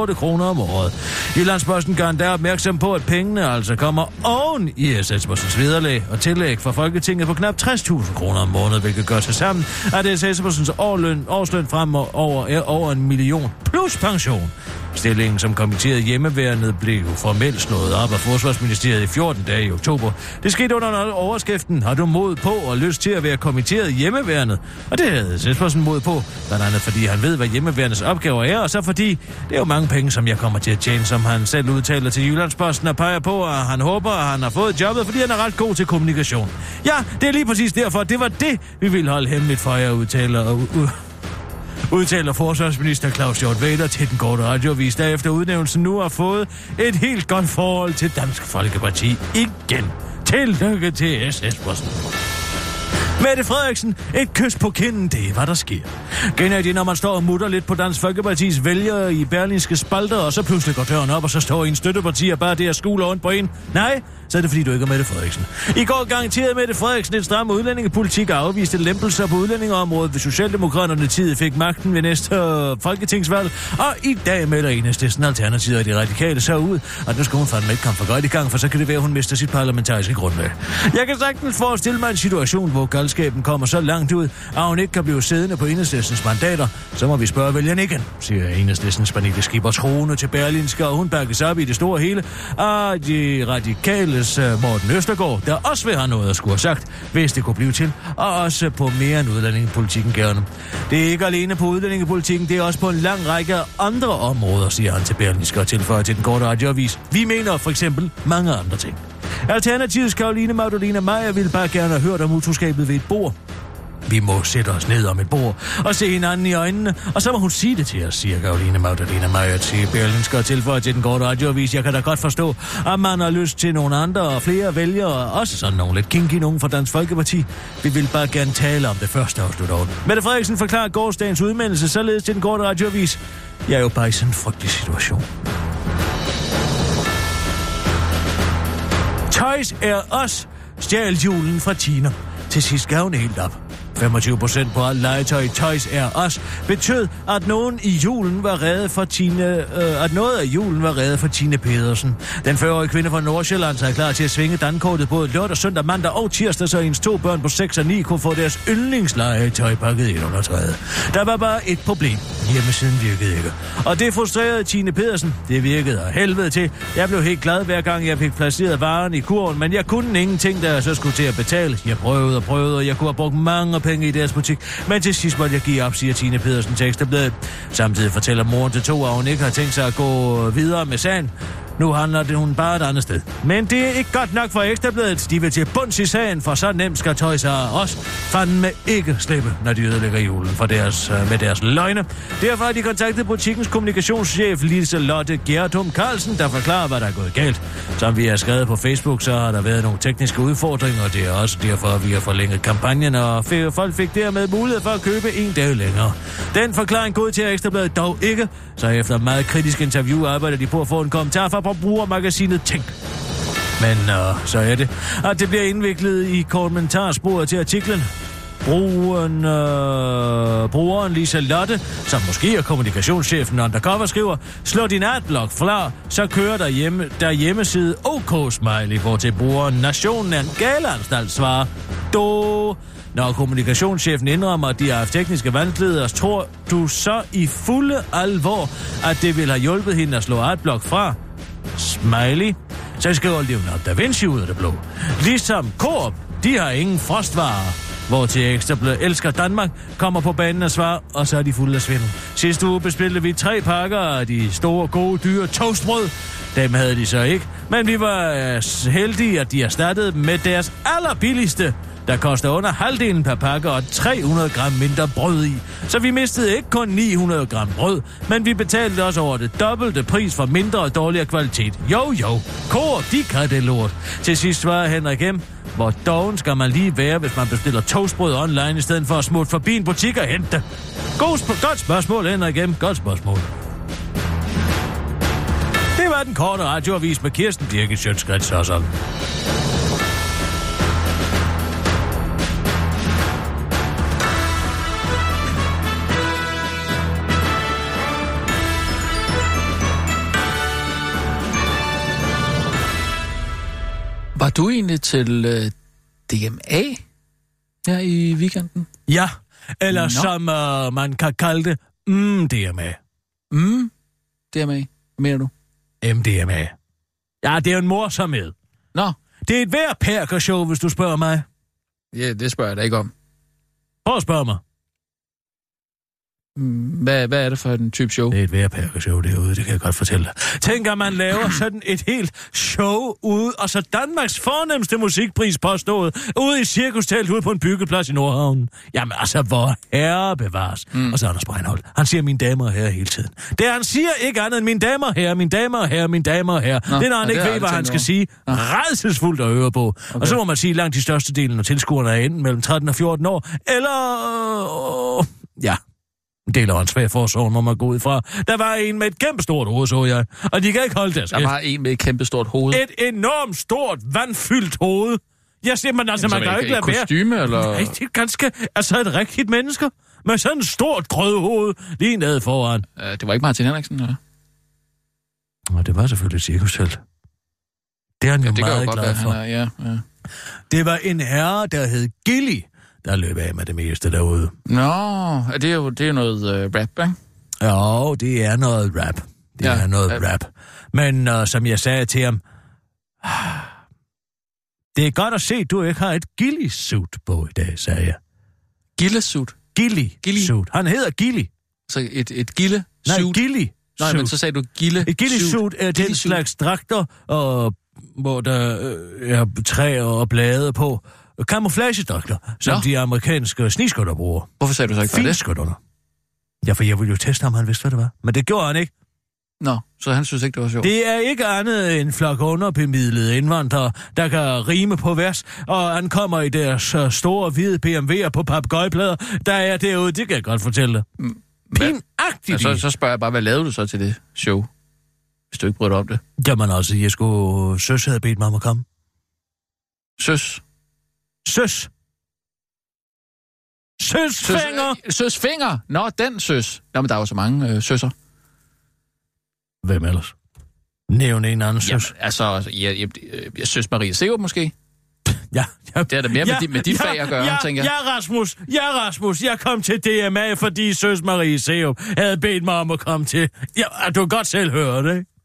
Speaker 4: 430.908 kroner om året. Jyllandsposten gør endda opmærksom på, at pengene altså kommer oven i SS-postens vederlag og tillæg for Folketinget på knap 60.000 kroner om måneden, hvilket gør sig sammen, at SS-postens årløn, årsløn frem over, over en million plus pension. Stillingen som kommitteret hjemmeværnet blev formelt slået op af Forsvarsministeriet i 14 dage i oktober. Det skete under overskriften, har du mod på og lyst til at være kommitteret hjemmeværnet? Og det havde Sespersen mod på, blandt andet fordi han ved, hvad hjemmeværnets opgaver er, og så fordi det er jo mange penge, som jeg kommer til at tjene, som han selv udtaler til Jyllandsposten og peger på, og han håber, at han har fået jobbet, fordi han er ret god til kommunikation. Ja, det er lige præcis derfor. Det var det, vi ville holde hemmeligt for jer, udtaler og udtaler forsvarsminister Claus Hjort Vader til den korte radiovis, der efter udnævnelsen nu har fået et helt godt forhold til Dansk Folkeparti igen. Tillykke til SS-posten. Mette Frederiksen, et kys på kinden, det er, hvad der sker. Kender det, når man står og mutter lidt på Dansk Folkepartis vælgere i berlinske spalter, og så pludselig går døren op, og så står en støtteparti og bare det er skule rundt på en? Nej, så er det fordi, du ikke er Mette Frederiksen. I går garanterede Mette Frederiksen et stram udlændingepolitik og afviste lempelser på udlændingeområdet, hvis Socialdemokraterne tid fik magten ved næste øh, folketingsvalg. Og i dag melder enhedslisten Alternativet og de radikale så ud, at nu skal hun fandme ikke komme for godt i gang, for så kan det være, at hun mister sit parlamentariske grundlag. Jeg kan sagtens forestille mig en situation, hvor galskaben kommer så langt ud, at hun ikke kan blive siddende på enhedslistens mandater. Så må vi spørge vælgerne igen, siger enhedslistens Pernille Skipper troende til Berlinske, og hun bakkes op i det store hele Og de radikale Venstres øh, Morten Østergaard, der også vil have noget at skulle have sagt, hvis det kunne blive til, og også på mere end udlændingepolitikken gerne. Det er ikke alene på udlændingepolitikken, det er også på en lang række andre områder, siger han til Berlingske og tilføjer til den korte radioavis. Vi mener for eksempel mange andre ting. Alternativets Karoline Magdalena Meyer ville bare gerne have hørt om utroskabet ved et bord. Vi må sætte os ned om et bord og se hinanden i øjnene, og så må hun sige det til os, siger Karoline Magdalena Meyer til Berlinske og tilføjer til den korte radioavis. Jeg kan da godt forstå, at man har lyst til nogle andre og flere vælgere, også sådan nogle lidt kinky nogen fra Dansk Folkeparti. Vi vil bare gerne tale om det første afslut over. Mette Frederiksen forklarer gårdsdagens udmeldelse således til den korte radioavis. Jeg er jo bare i sådan en frygtelig situation. Toys er os, stjal julen fra Tina. Til sidst gav hun helt op. 25 procent på alt legetøj i Toys R Us betød, at nogen i julen var reddet for Tine, øh, at noget af julen var reddet for Tine Pedersen. Den 40-årige kvinde fra Nordsjælland er klar til at svinge dankortet både lørdag, søndag, mandag og tirsdag, så hendes to børn på 6 og 9 kunne få deres yndlingslegetøj pakket ind under træet. Der var bare et problem. Hjemmesiden virkede ikke. Og det frustrerede Tine Pedersen. Det virkede af helvede til. Jeg blev helt glad hver gang, jeg fik placeret varen i kurven, men jeg kunne ingenting, der jeg så skulle til at betale. Jeg prøvede og prøvede, og jeg kunne have brugt mange penge i deres butik. Men til sidst måtte jeg give op, siger Tine Pedersen til Ekstrabladet. Samtidig fortæller moren til to, at hun ikke har tænkt sig at gå videre med sagen. Nu handler det hun bare et andet sted. Men det er ikke godt nok for Ekstrabladet. De vil til bunds i sagen, for så nemt skal Toys os. Fanden med ikke slippe, når de ødelægger julen for deres, øh, med deres løgne. Derfor har de kontaktet butikkens kommunikationschef Lise Lotte Gerdum Carlsen, der forklarer, hvad der er gået galt. Som vi har skrevet på Facebook, så har der været nogle tekniske udfordringer, og det er også derfor, at vi har forlænget kampagnen, og folk fik dermed mulighed for at købe en dag længere. Den forklaring til Ekstrabladet dog ikke, så efter meget kritisk interview arbejder de på at få en kommentar fra forbrugermagasinet Tænk. Men uh, så er det, at det bliver indviklet i kommentarsporet til artiklen. Brugeren, øh, brugeren Lisa Lotte, som måske er kommunikationschefen undercover, skriver, slå din adblock fra, så kører der, hjemme, der hjemmeside OK Smiley, hvor til brugeren Nationen er en galeanstalt svarer, do. Når kommunikationschefen indrømmer, at de har haft tekniske vanskeligheder, tror du så i fulde alvor, at det vil have hjulpet hende at slå adblock fra? Smiley. Så skriver Leonardo da Vinci ud af det blå. Ligesom Coop, de har ingen frostvarer. Hvor til Ekstrabladet elsker Danmark, kommer på banen og svarer, og så er de fulde af svindel. Sidste uge bestilte vi tre pakker af de store, gode, dyre toastbrød. Dem havde de så ikke, men vi var øh, heldige, at de erstattede dem med deres allerbilligste, der koster under halvdelen per pakke og 300 gram mindre brød i. Så vi mistede ikke kun 900 gram brød, men vi betalte også over det dobbelte pris for mindre og dårligere kvalitet. Jo, jo, Kor, de kan det lort. Til sidst svarer Henrik M., hvor doven skal man lige være, hvis man bestiller toastbrød online, i stedet for at smutte forbi en butik og hente det. God sp- godt spørgsmål, Henrik M. Godt spørgsmål. Det var den korte radioavis med Kirsten Birke Sjøtskrets og sådan.
Speaker 5: Var du egentlig til øh, DMA her i weekenden?
Speaker 4: Ja, eller
Speaker 5: Nå.
Speaker 4: som uh, man kan kalde det, MDMA.
Speaker 5: Mm, DMA. Hvad mener du?
Speaker 4: MDMA. Ja, det er en morsomhed.
Speaker 5: Nå,
Speaker 4: Det er et værd perkershow, hvis du spørger mig.
Speaker 5: ja, det spørger jeg da ikke om.
Speaker 4: Prøv at spørge mig.
Speaker 5: Hvad, hvad er det for en type show?
Speaker 4: Det er et værperkershow derude, det kan jeg godt fortælle dig. Tænk, at man laver <clears throat> sådan et helt show ude, og så Danmarks fornemmeste musikpris påstået, ude i cirkustelt ude på en byggeplads i Nordhavnen. Jamen altså, hvor herre bevares. Mm. Og så Anders Breinholt. Han siger mine damer og herrer hele tiden. Det han siger ikke andet end mine damer og herrer, mine damer og herrer, mine damer og herrer.
Speaker 5: Nå,
Speaker 4: det er, når han ikke ved, hvad han skal sige. Redselsfuldt at høre på. Okay. Og så må man sige, langt de største delen af tilskuerne er enten mellem 13 og 14 år, eller... Øh, ja, del af en svær forsorg, må man gå ud fra. Der var en med et kæmpe stort hoved, så jeg. Og de kan ikke holde deres
Speaker 5: Der var en med et kæmpe stort hoved.
Speaker 4: Et enormt stort, vandfyldt hoved. Jeg siger, men altså,
Speaker 5: Jamen,
Speaker 4: man kan jo ikke lade være.
Speaker 5: kostume, eller?
Speaker 4: Nej, det er ganske... Altså, et rigtigt menneske. Med sådan et stort grødhoved lige nede foran.
Speaker 5: Uh, det var ikke Martin Henriksen, eller?
Speaker 4: Og det var selvfølgelig cirkushelt. Det er han jo
Speaker 5: Ja, det
Speaker 4: meget glad for.
Speaker 5: er, ja, ja.
Speaker 4: Det var en herre, der hed Gilly, der løb af med det meste derude.
Speaker 5: Nå, det er jo det er noget uh, rap, ikke?
Speaker 4: Jo, det er noget rap. Det
Speaker 5: Ja,
Speaker 4: er noget
Speaker 5: ja.
Speaker 4: rap. Men uh, som jeg sagde til ham, det er godt at se, at du ikke har et Gilly-suit på i dag, sagde jeg.
Speaker 5: Gillesuit.
Speaker 4: Gilly-suit. Han hedder Gilly.
Speaker 5: Så et, et gille
Speaker 4: Nej,
Speaker 5: suit.
Speaker 4: Gilly.
Speaker 5: Nej, men så sagde du gille
Speaker 4: Et gillisuit er den
Speaker 5: Gillisuit.
Speaker 4: slags dragter, og, hvor der øh, er træer og blade på. Camouflagedragter, som
Speaker 5: Nå.
Speaker 4: de amerikanske sniskytter bruger.
Speaker 5: Hvorfor sagde du så ikke det?
Speaker 4: Finskytterne. Ja, for jeg ville jo teste, om han vidste, hvad det var. Men det gjorde han ikke.
Speaker 5: Nå, så han synes ikke, det var sjovt.
Speaker 4: Det er ikke andet end flok underbemidlede indvandrere, der kan rime på vers, og han kommer i deres øh, store hvide BMW'er på papegøjeplader, der er derude, det kan jeg godt fortælle dig. Pinagtigt.
Speaker 5: Ja, så, så spørger jeg bare, hvad lavede du så til det show? Hvis du ikke brød om det.
Speaker 4: Jamen altså, jeg skulle... Søs havde bedt mig om at komme.
Speaker 5: Søs.
Speaker 4: Søs. Søsfinger!
Speaker 5: Søs, søs finger! Nå, den søs. Nå, men der er jo så mange øh, søsser.
Speaker 4: Hvem ellers? Nævn en anden søs.
Speaker 5: Jamen, altså, jeg, jeg, jeg, synes Marie Seup måske. <laughs>
Speaker 4: Ja, ja.
Speaker 5: Det er da mere med, de, med dit fag at gøre,
Speaker 4: ja,
Speaker 5: tænker jeg.
Speaker 4: Ja, Rasmus, ja, Rasmus, jeg kom til DMA, fordi Søs Marie Seup havde bedt mig om at komme til. Ja, du kan godt selv høre det, ikke?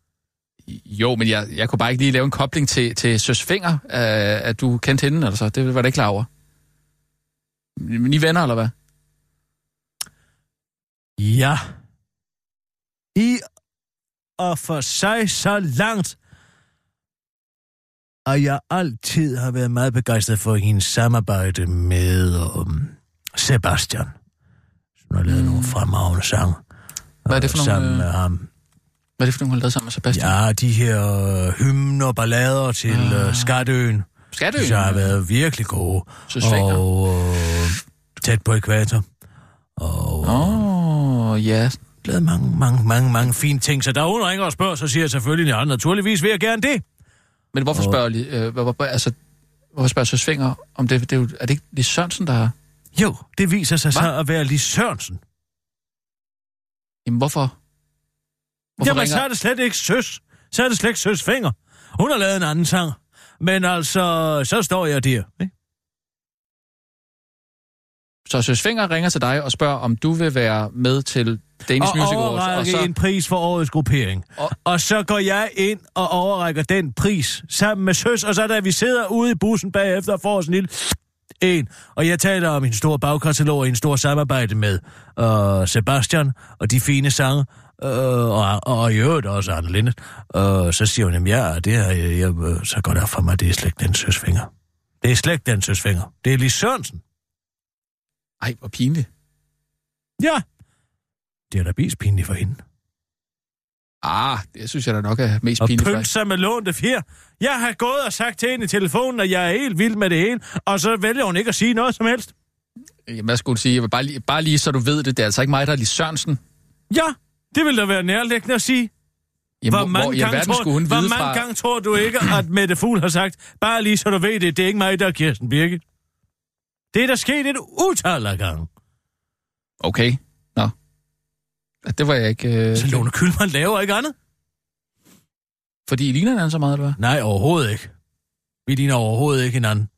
Speaker 5: Jo, men jeg, jeg kunne bare ikke lige lave en kobling til, til Søs Finger, øh, at du kendte hende, altså. Det var da ikke klar over. Men I venner, eller hvad?
Speaker 4: Ja. I og for sig så langt, og jeg altid har været meget begejstret for hendes samarbejde med um, Sebastian, som har lavet mm. nogle fremragende sange.
Speaker 5: Hvad er det for nogle,
Speaker 4: Sammen
Speaker 5: øh,
Speaker 4: med ham.
Speaker 5: Hvad er det for nogle, hun lavet sammen med Sebastian?
Speaker 4: Ja, de her øh, hymner, ballader til øh, Skatøen.
Speaker 5: Skatøen?
Speaker 4: Så har været virkelig gode.
Speaker 5: Finger.
Speaker 4: Og øh, tæt på ekvator. Og
Speaker 5: Åh, oh, ja.
Speaker 4: lavet mange, mange, mange, mange fine ting. Så der hun ringer og spørger, så siger jeg selvfølgelig, ja, naturligvis vil jeg gerne det.
Speaker 5: Men hvorfor spørger, li- øh, hvor, hvor, altså, hvorfor spørger Søs Finger om det? det er, jo, er det ikke Lis Sørensen, der har...
Speaker 4: Jo, det viser sig
Speaker 5: Hva?
Speaker 4: så at være Lis Sørensen.
Speaker 5: Jamen, hvorfor? Hvorfor
Speaker 4: Jamen,
Speaker 5: ringer...
Speaker 4: så er det slet ikke søs. Så er det slet ikke søs Finger. Hun har lavet en anden sang. Men altså, så står jeg der. Ikke?
Speaker 5: Så Søs Finger ringer til dig og spørger, om du vil være med til Danish
Speaker 4: og
Speaker 5: Music Awards.
Speaker 4: overrække
Speaker 5: så...
Speaker 4: en pris for årets gruppering.
Speaker 5: Og-
Speaker 4: Og... og så går jeg ind og overrækker den pris sammen med søs, og så da vi sidder ude i bussen bagefter og får sådan en lille en, og jeg taler om en stor bagkatalog og en stor samarbejde med øh, Sebastian og de fine sange, øh, og, og i øvrigt også Arne Lindet. Øh, så siger hun, jamen ja, det er, jeg, jeg, øh, så går det op for mig, det er slet ikke den søsfinger. Det er slet ikke den søsfinger. Det er Lis Sørensen.
Speaker 5: Ej, hvor pinligt.
Speaker 4: Ja, det er da mest pinligt for hende.
Speaker 5: Ah, det synes jeg da nok er mest
Speaker 4: Og
Speaker 5: pinligt.
Speaker 4: pynt
Speaker 5: faktisk.
Speaker 4: sig med lånte fjer. Jeg har gået og sagt til hende i telefonen, at jeg er helt vild med det hele, og så vælger hun ikke at sige noget som helst.
Speaker 5: Jamen, hvad skulle du sige? Bare, lige, bare lige, så du ved det. Det er altså ikke mig, der er Lis Sørensen.
Speaker 4: Ja, det vil da være nærliggende at sige.
Speaker 5: Jamen,
Speaker 4: hvor mange,
Speaker 5: hvor
Speaker 4: gange, tror, hvor mange
Speaker 5: fra...
Speaker 4: gange tror du ikke, at Mette Fugl har sagt, bare lige så du ved det, det er ikke mig, der er Kirsten Birgit. Det er der sket et utal af gange.
Speaker 5: Okay, nå. Ja, Det var jeg ikke... Øh...
Speaker 4: Så Lone Kylman laver ikke andet?
Speaker 5: Fordi I ligner hinanden så meget, eller hvad?
Speaker 4: Nej, overhovedet ikke. Vi ligner overhovedet ikke hinanden.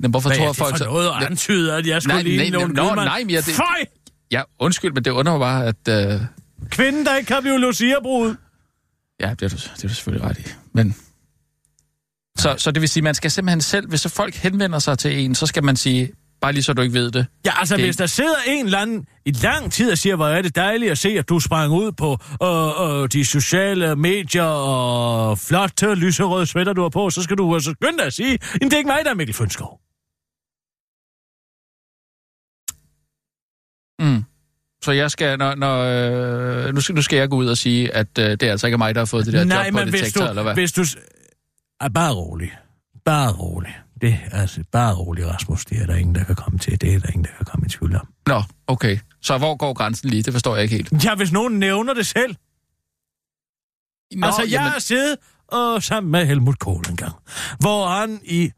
Speaker 5: Men hvorfor
Speaker 4: Hvad
Speaker 5: tror
Speaker 4: er
Speaker 5: jeg,
Speaker 4: det
Speaker 5: folk...
Speaker 4: for
Speaker 5: så-
Speaker 4: noget at antyde, at jeg skulle
Speaker 5: Nej,
Speaker 4: ligne
Speaker 5: nej,
Speaker 4: Lone
Speaker 5: nå,
Speaker 4: Kylman?
Speaker 5: nej, men jeg- det-
Speaker 4: Føj!
Speaker 5: Ja, undskyld, men det undrer mig bare, at... Øh...
Speaker 4: Kvinden, der ikke kan blive Lucia-brud.
Speaker 5: Ja, det er, du, det er du selvfølgelig ret i. Men... Så, så det vil sige, man skal simpelthen selv, hvis så folk henvender sig til en, så skal man sige, bare lige så du ikke ved det.
Speaker 4: Ja, altså
Speaker 5: Det-
Speaker 4: hvis der sidder en eller anden i lang tid og siger, hvor er det dejligt at se, at du sprang ud på øh, øh, de sociale medier og flotte lyserøde sweater, du har på, så skal du altså skynde dig at sige, "Jamen, det er ikke mig, der er Mikkel Fønskov.
Speaker 5: Så jeg skal, når, når, øh, nu, skal, nu skal jeg gå ud og sige, at øh, det er altså ikke mig, der har fået det der
Speaker 4: Nej,
Speaker 5: job på detektor, eller hvad?
Speaker 4: hvis du... Er bare rolig. Bare rolig. Det er altså bare rolig, Rasmus. Det er der ingen, der kan komme til. Det er der ingen, der kan komme i tvivl om.
Speaker 5: Nå, okay. Så hvor går grænsen lige? Det forstår jeg ikke helt.
Speaker 4: Ja, hvis nogen nævner det selv.
Speaker 5: Nå,
Speaker 4: altså, jeg
Speaker 5: jamen-
Speaker 4: har siddet og sammen med Helmut Kohl en gang, hvor han i,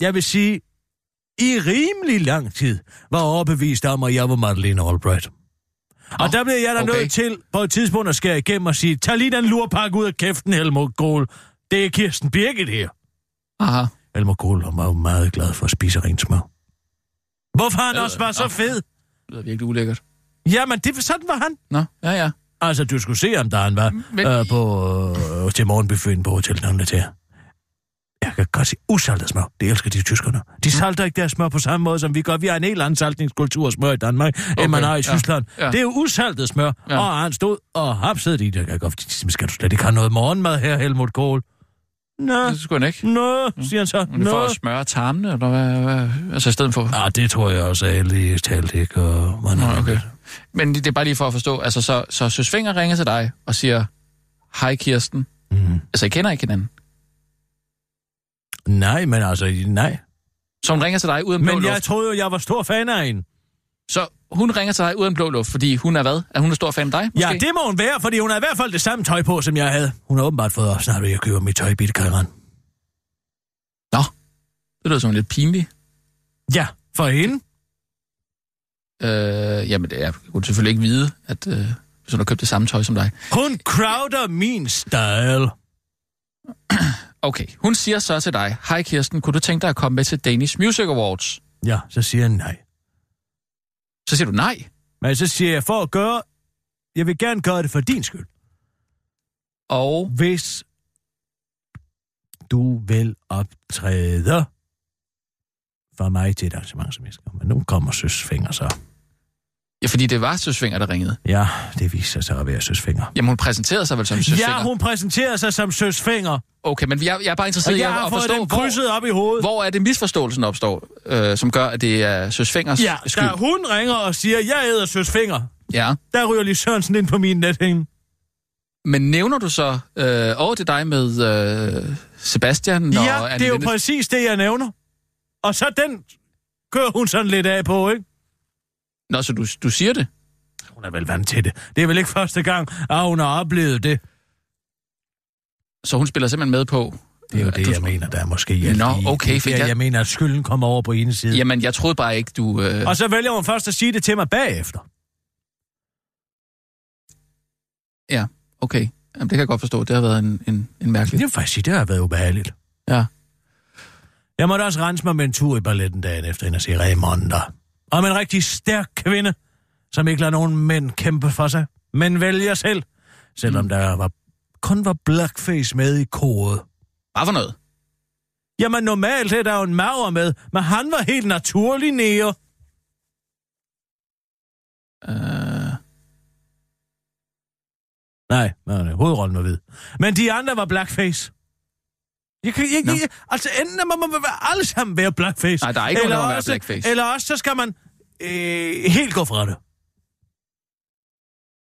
Speaker 4: jeg vil sige, i rimelig lang tid var overbevist om, at jeg var Madeleine Albright. Og der blev jeg da
Speaker 5: okay.
Speaker 4: nødt til på et tidspunkt at skære igennem og sige, tag lige den lurpakke ud af kæften, Helmut Kohl. Det er Kirsten Birgit her.
Speaker 5: Aha.
Speaker 4: Helmut Kohl var jo meget glad for at spise rent smør. Hvorfor han
Speaker 5: Øh,
Speaker 4: også var så
Speaker 5: nå.
Speaker 4: fed?
Speaker 5: Det lyder virkelig ulækkert.
Speaker 4: Jamen, det, sådan var han.
Speaker 5: Nå, ja, ja.
Speaker 4: Altså, du skulle se ham, da han var
Speaker 5: Men-
Speaker 4: øh, på, øh, til morgenbuffeten på Hotel Angleterre. Jeg kan godt se usaltet smør. Det elsker de tyskerne. De salter ikke deres smør på samme måde, som vi gør. Vi har en helt anden saltningskultur af smør i Danmark, okay, end man har i
Speaker 5: ja,
Speaker 4: Tyskland.
Speaker 5: ja.
Speaker 4: Det er jo usaltet smør.
Speaker 5: Ja.
Speaker 4: Ja. Og han stod og hapsede det. Jeg kan godt, skal du slet ikke have noget morgenmad her, Helmut Kohl? Nå,
Speaker 5: Det skulle han ikke.
Speaker 4: nå, siger han så.
Speaker 5: Men det er for at smøre tarmene, eller hvad? hvad? Altså i stedet for...
Speaker 4: Ah, det tror jeg også er lige talt, ikke? Og man
Speaker 5: Nå, okay. Men det det er bare lige for at forstå. Altså, så, så Søs Finger ringer til dig og siger, hej Kirsten.
Speaker 4: Mm.
Speaker 5: Altså, I kender ikke hinanden.
Speaker 4: Nej, men altså, nej.
Speaker 5: Så hun ringer til dig uden blå
Speaker 4: Men
Speaker 5: luft.
Speaker 4: jeg troede jo, jeg var stor fan af hende.
Speaker 5: Så hun ringer til dig uden blå luft, fordi hun er hvad? Er hun en stor fan af dig? Måske?
Speaker 4: Ja, det må hun være, fordi hun har i hvert fald det samme tøj på, som jeg havde. Hun har åbenbart fået op snart, at jeg køber mit tøj i Bittekajeren.
Speaker 5: Nå, det lyder som lidt pinligt.
Speaker 4: Ja, for hende.
Speaker 5: Øh, jamen, jeg kunne selvfølgelig ikke vide, at øh, hvis hun har købt det samme tøj som dig.
Speaker 4: Hun crowder min style. <clears throat>
Speaker 5: Okay, hun siger så til dig, hej Kirsten, kunne du tænke dig at komme med til Danish Music Awards?
Speaker 4: Ja, så siger jeg nej.
Speaker 5: Så siger du nej.
Speaker 4: Men så siger jeg, for at gøre... Jeg vil gerne gøre det for din skyld.
Speaker 5: Og
Speaker 4: Hvis du vil optræde for mig til et arrangement, som jeg skal. Men nu kommer søsfinger så.
Speaker 5: Ja, fordi det var Søsfinger, der ringede.
Speaker 4: Ja, det viser sig at være søsfinger.
Speaker 5: Jamen, hun præsenterede sig vel som Søsfinger.
Speaker 4: Ja, hun præsenterer sig som søsfinger.
Speaker 5: Okay, men jeg, jeg er bare interesseret i at, at forstå, hvor,
Speaker 4: krydset op i hovedet.
Speaker 5: hvor er det misforståelsen opstår, øh, som gør, at det er Søsfingers
Speaker 4: Ja,
Speaker 5: skyld.
Speaker 4: da hun ringer og siger, jeg æder søsfinger,
Speaker 5: Ja.
Speaker 4: der ryger lige Sørensen ind på min nethænge.
Speaker 5: Men nævner du så øh, over til dig med øh, Sebastian og
Speaker 4: Ja, det er jo
Speaker 5: Lindes-
Speaker 4: præcis det, jeg nævner. Og så den kører hun sådan lidt af på, ikke?
Speaker 5: Nå, så du, du siger det?
Speaker 4: Hun er vel vant til det. Det er vel ikke første gang, at hun har oplevet det.
Speaker 5: Så hun spiller simpelthen med på,
Speaker 4: Det er jo det, jeg mener, der er måske hjælp
Speaker 5: Nå,
Speaker 4: i.
Speaker 5: okay,
Speaker 4: er,
Speaker 5: jeg-
Speaker 4: jeg mener, at skylden kommer over på ene side.
Speaker 5: Jamen, jeg troede bare ikke, du... Øh...
Speaker 4: Og så vælger hun først at sige det til mig bagefter.
Speaker 5: Ja, okay. Jamen, det kan jeg godt forstå. Det har været en, en, en mærkelig...
Speaker 4: Det vil faktisk det har været ubehageligt.
Speaker 5: Ja.
Speaker 4: Jeg måtte også rense mig med en tur i balletten dagen efter ind og se Raymonda. Om en rigtig stærk kvinde, som ikke lader nogen mænd kæmpe for sig, men vælger selv, selvom der var, kun var blackface med i koret.
Speaker 5: Hvad for noget?
Speaker 4: Jamen normalt er der jo en maver med, men han var helt naturlig nære.
Speaker 5: Øh...
Speaker 4: Nej, nej, hovedrollen var hvid. Men de andre var blackface. Jeg kan
Speaker 5: Nå.
Speaker 4: jeg, altså enten må man være alle sammen være blackface.
Speaker 5: Nej, der er ikke nogen,
Speaker 4: eller
Speaker 5: der må være
Speaker 4: også,
Speaker 5: blackface.
Speaker 4: Eller også så skal man øh, helt gå fra det.